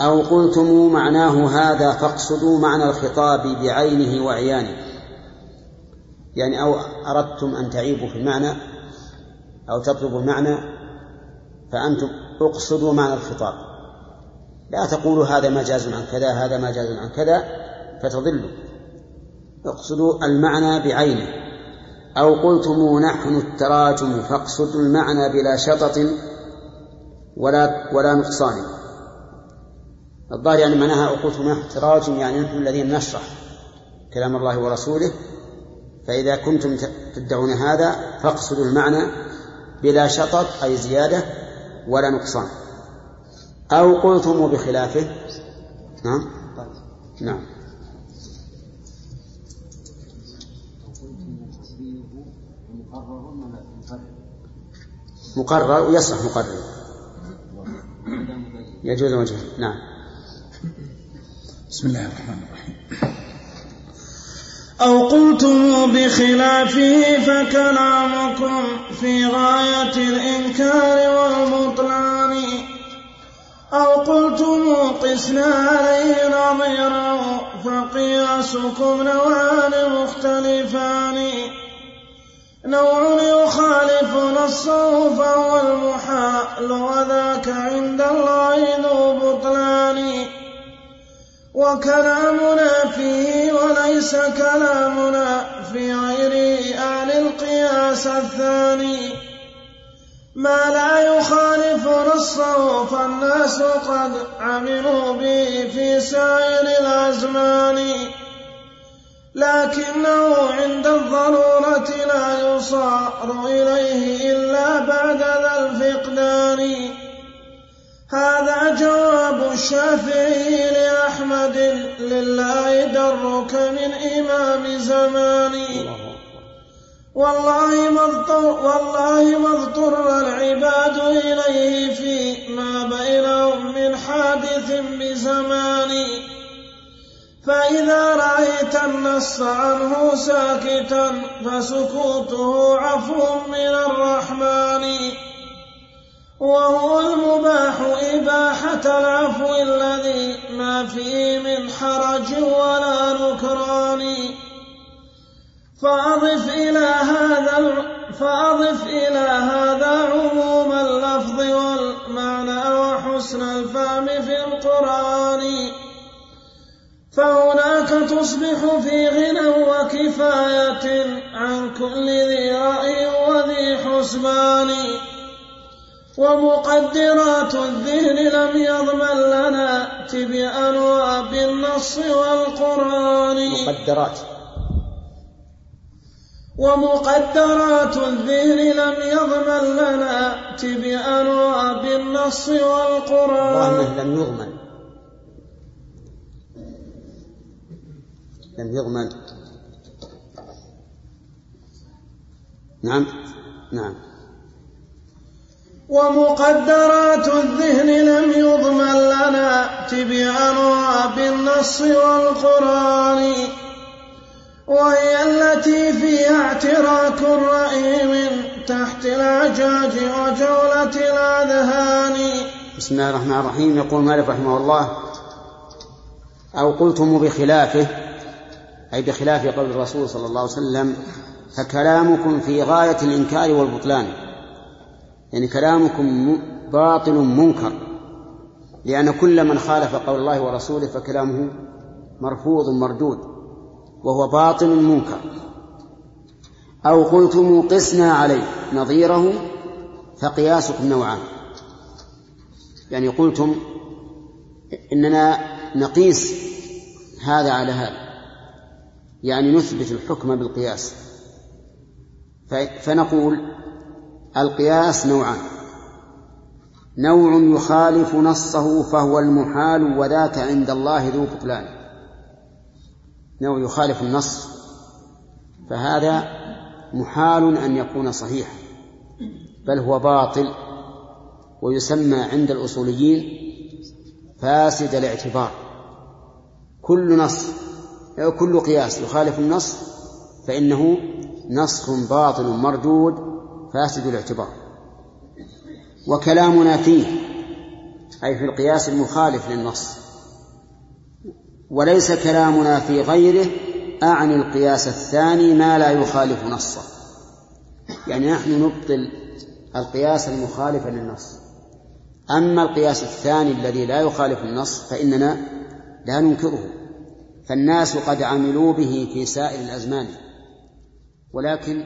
أو قلتم معناه هذا فاقصدوا معنى الخطاب بعينه وعيانه. يعني أو أردتم أن تعيبوا في المعنى أو تطلبوا المعنى فأنتم اقصدوا معنى الخطاب. لا تقولوا هذا مجاز عن كذا هذا مجاز عن كذا فتضلوا. اقصدوا المعنى بعينه. أو قلتم نحن التراجم فاقصدوا المعنى بلا شطط ولا ولا نقصان. الظاهر يعني معناها قلتم نحن التراجم يعني نحن الذين نشرح كلام الله ورسوله. فإذا كنتم تدعون هذا فاقصدوا المعنى بلا شطط أي زيادة ولا نقصان. أو قلتم بخلافه. نعم. نعم. مقرر ويصلح مقرر. يجوز وجهه نعم. بسم الله الرحمن الرحيم. أو قلتم بخلافه فكلامكم في غاية الإنكار والبطلان. أو قلتم قسنا عليه نظيرا فقياسكم نوعان مختلفان. نوع يخالف نصه فهو المحال وذاك عند الله ذو بطلان. وكلامنا فيه وليس كلامنا في غيره أعن القياس الثاني. ما لا يخالف نصه فالناس قد عملوا به في سائر الأزمان. لكنه عند الضرورة لا يصار إليه إلا بعد ذا الفقدان. هذا جواب الشافعي لأحمد. لله درك من إمام زماني والله ما والله ما اضطر العباد إليه في ما بينهم من حادث بزماني فإذا رأيت النص عنه ساكتا فسكوته عفو من الرحمن. وهو المباح إباحة العفو الذي ما فيه من حرج ولا نكران. فأضف إلى هذا فأضف إلى هذا عموم اللفظ والمعنى وحسن الفهم في القرآن. فهناك تصبح في غنى وكفاية عن كل ذي رأي وذي حسبان. ومقدرات الذهن لم يضمن لنا تبيانها بالنص والقرآن. مقدرات. ومقدرات الذهن لم يضمن لنا تبيانها بالنص والقرآن. الله لم يضمن. لم يضمن نعم. نعم. ومقدرات الذهن لم يضمن لنا تبيانها بالنص والقرآن وهي التي فيها اعتراك الرأي من تحت الأعجاج وجولة الأذهان. بسم الله الرحمن الرحيم. يقول مالك رحمه الله أو قلتم بخلافه؟ أي بخلاف قول الرسول صلى الله عليه وسلم فكلامكم في غاية الإنكار والبطلان. يعني كلامكم باطل منكر. لأن كل من خالف قول الله ورسوله فكلامه مرفوض مردود وهو باطل منكر. أو قلتم قسنا عليه نظيره فقياسكم نوعان. يعني قلتم إننا نقيس هذا على هذا. يعني نثبت الحكم بالقياس. فنقول القياس نوعان. نوع يخالف نصه فهو المحال وذاك عند الله ذو بطلان. نوع يخالف النص فهذا محال أن يكون صحيحا بل هو باطل ويسمى عند الأصوليين فاسد الاعتبار. كل نص كل قياس يخالف النص فإنه نص باطل مردود فاسد الاعتبار. وكلامنا فيه أي في القياس المخالف للنص. وليس كلامنا في غيره أعني القياس الثاني ما لا يخالف نصه. يعني نحن نبطل القياس المخالف للنص. أما القياس الثاني الذي لا يخالف النص فإننا لا ننكره. فالناس قد عملوا به في سائر الأزمان. ولكن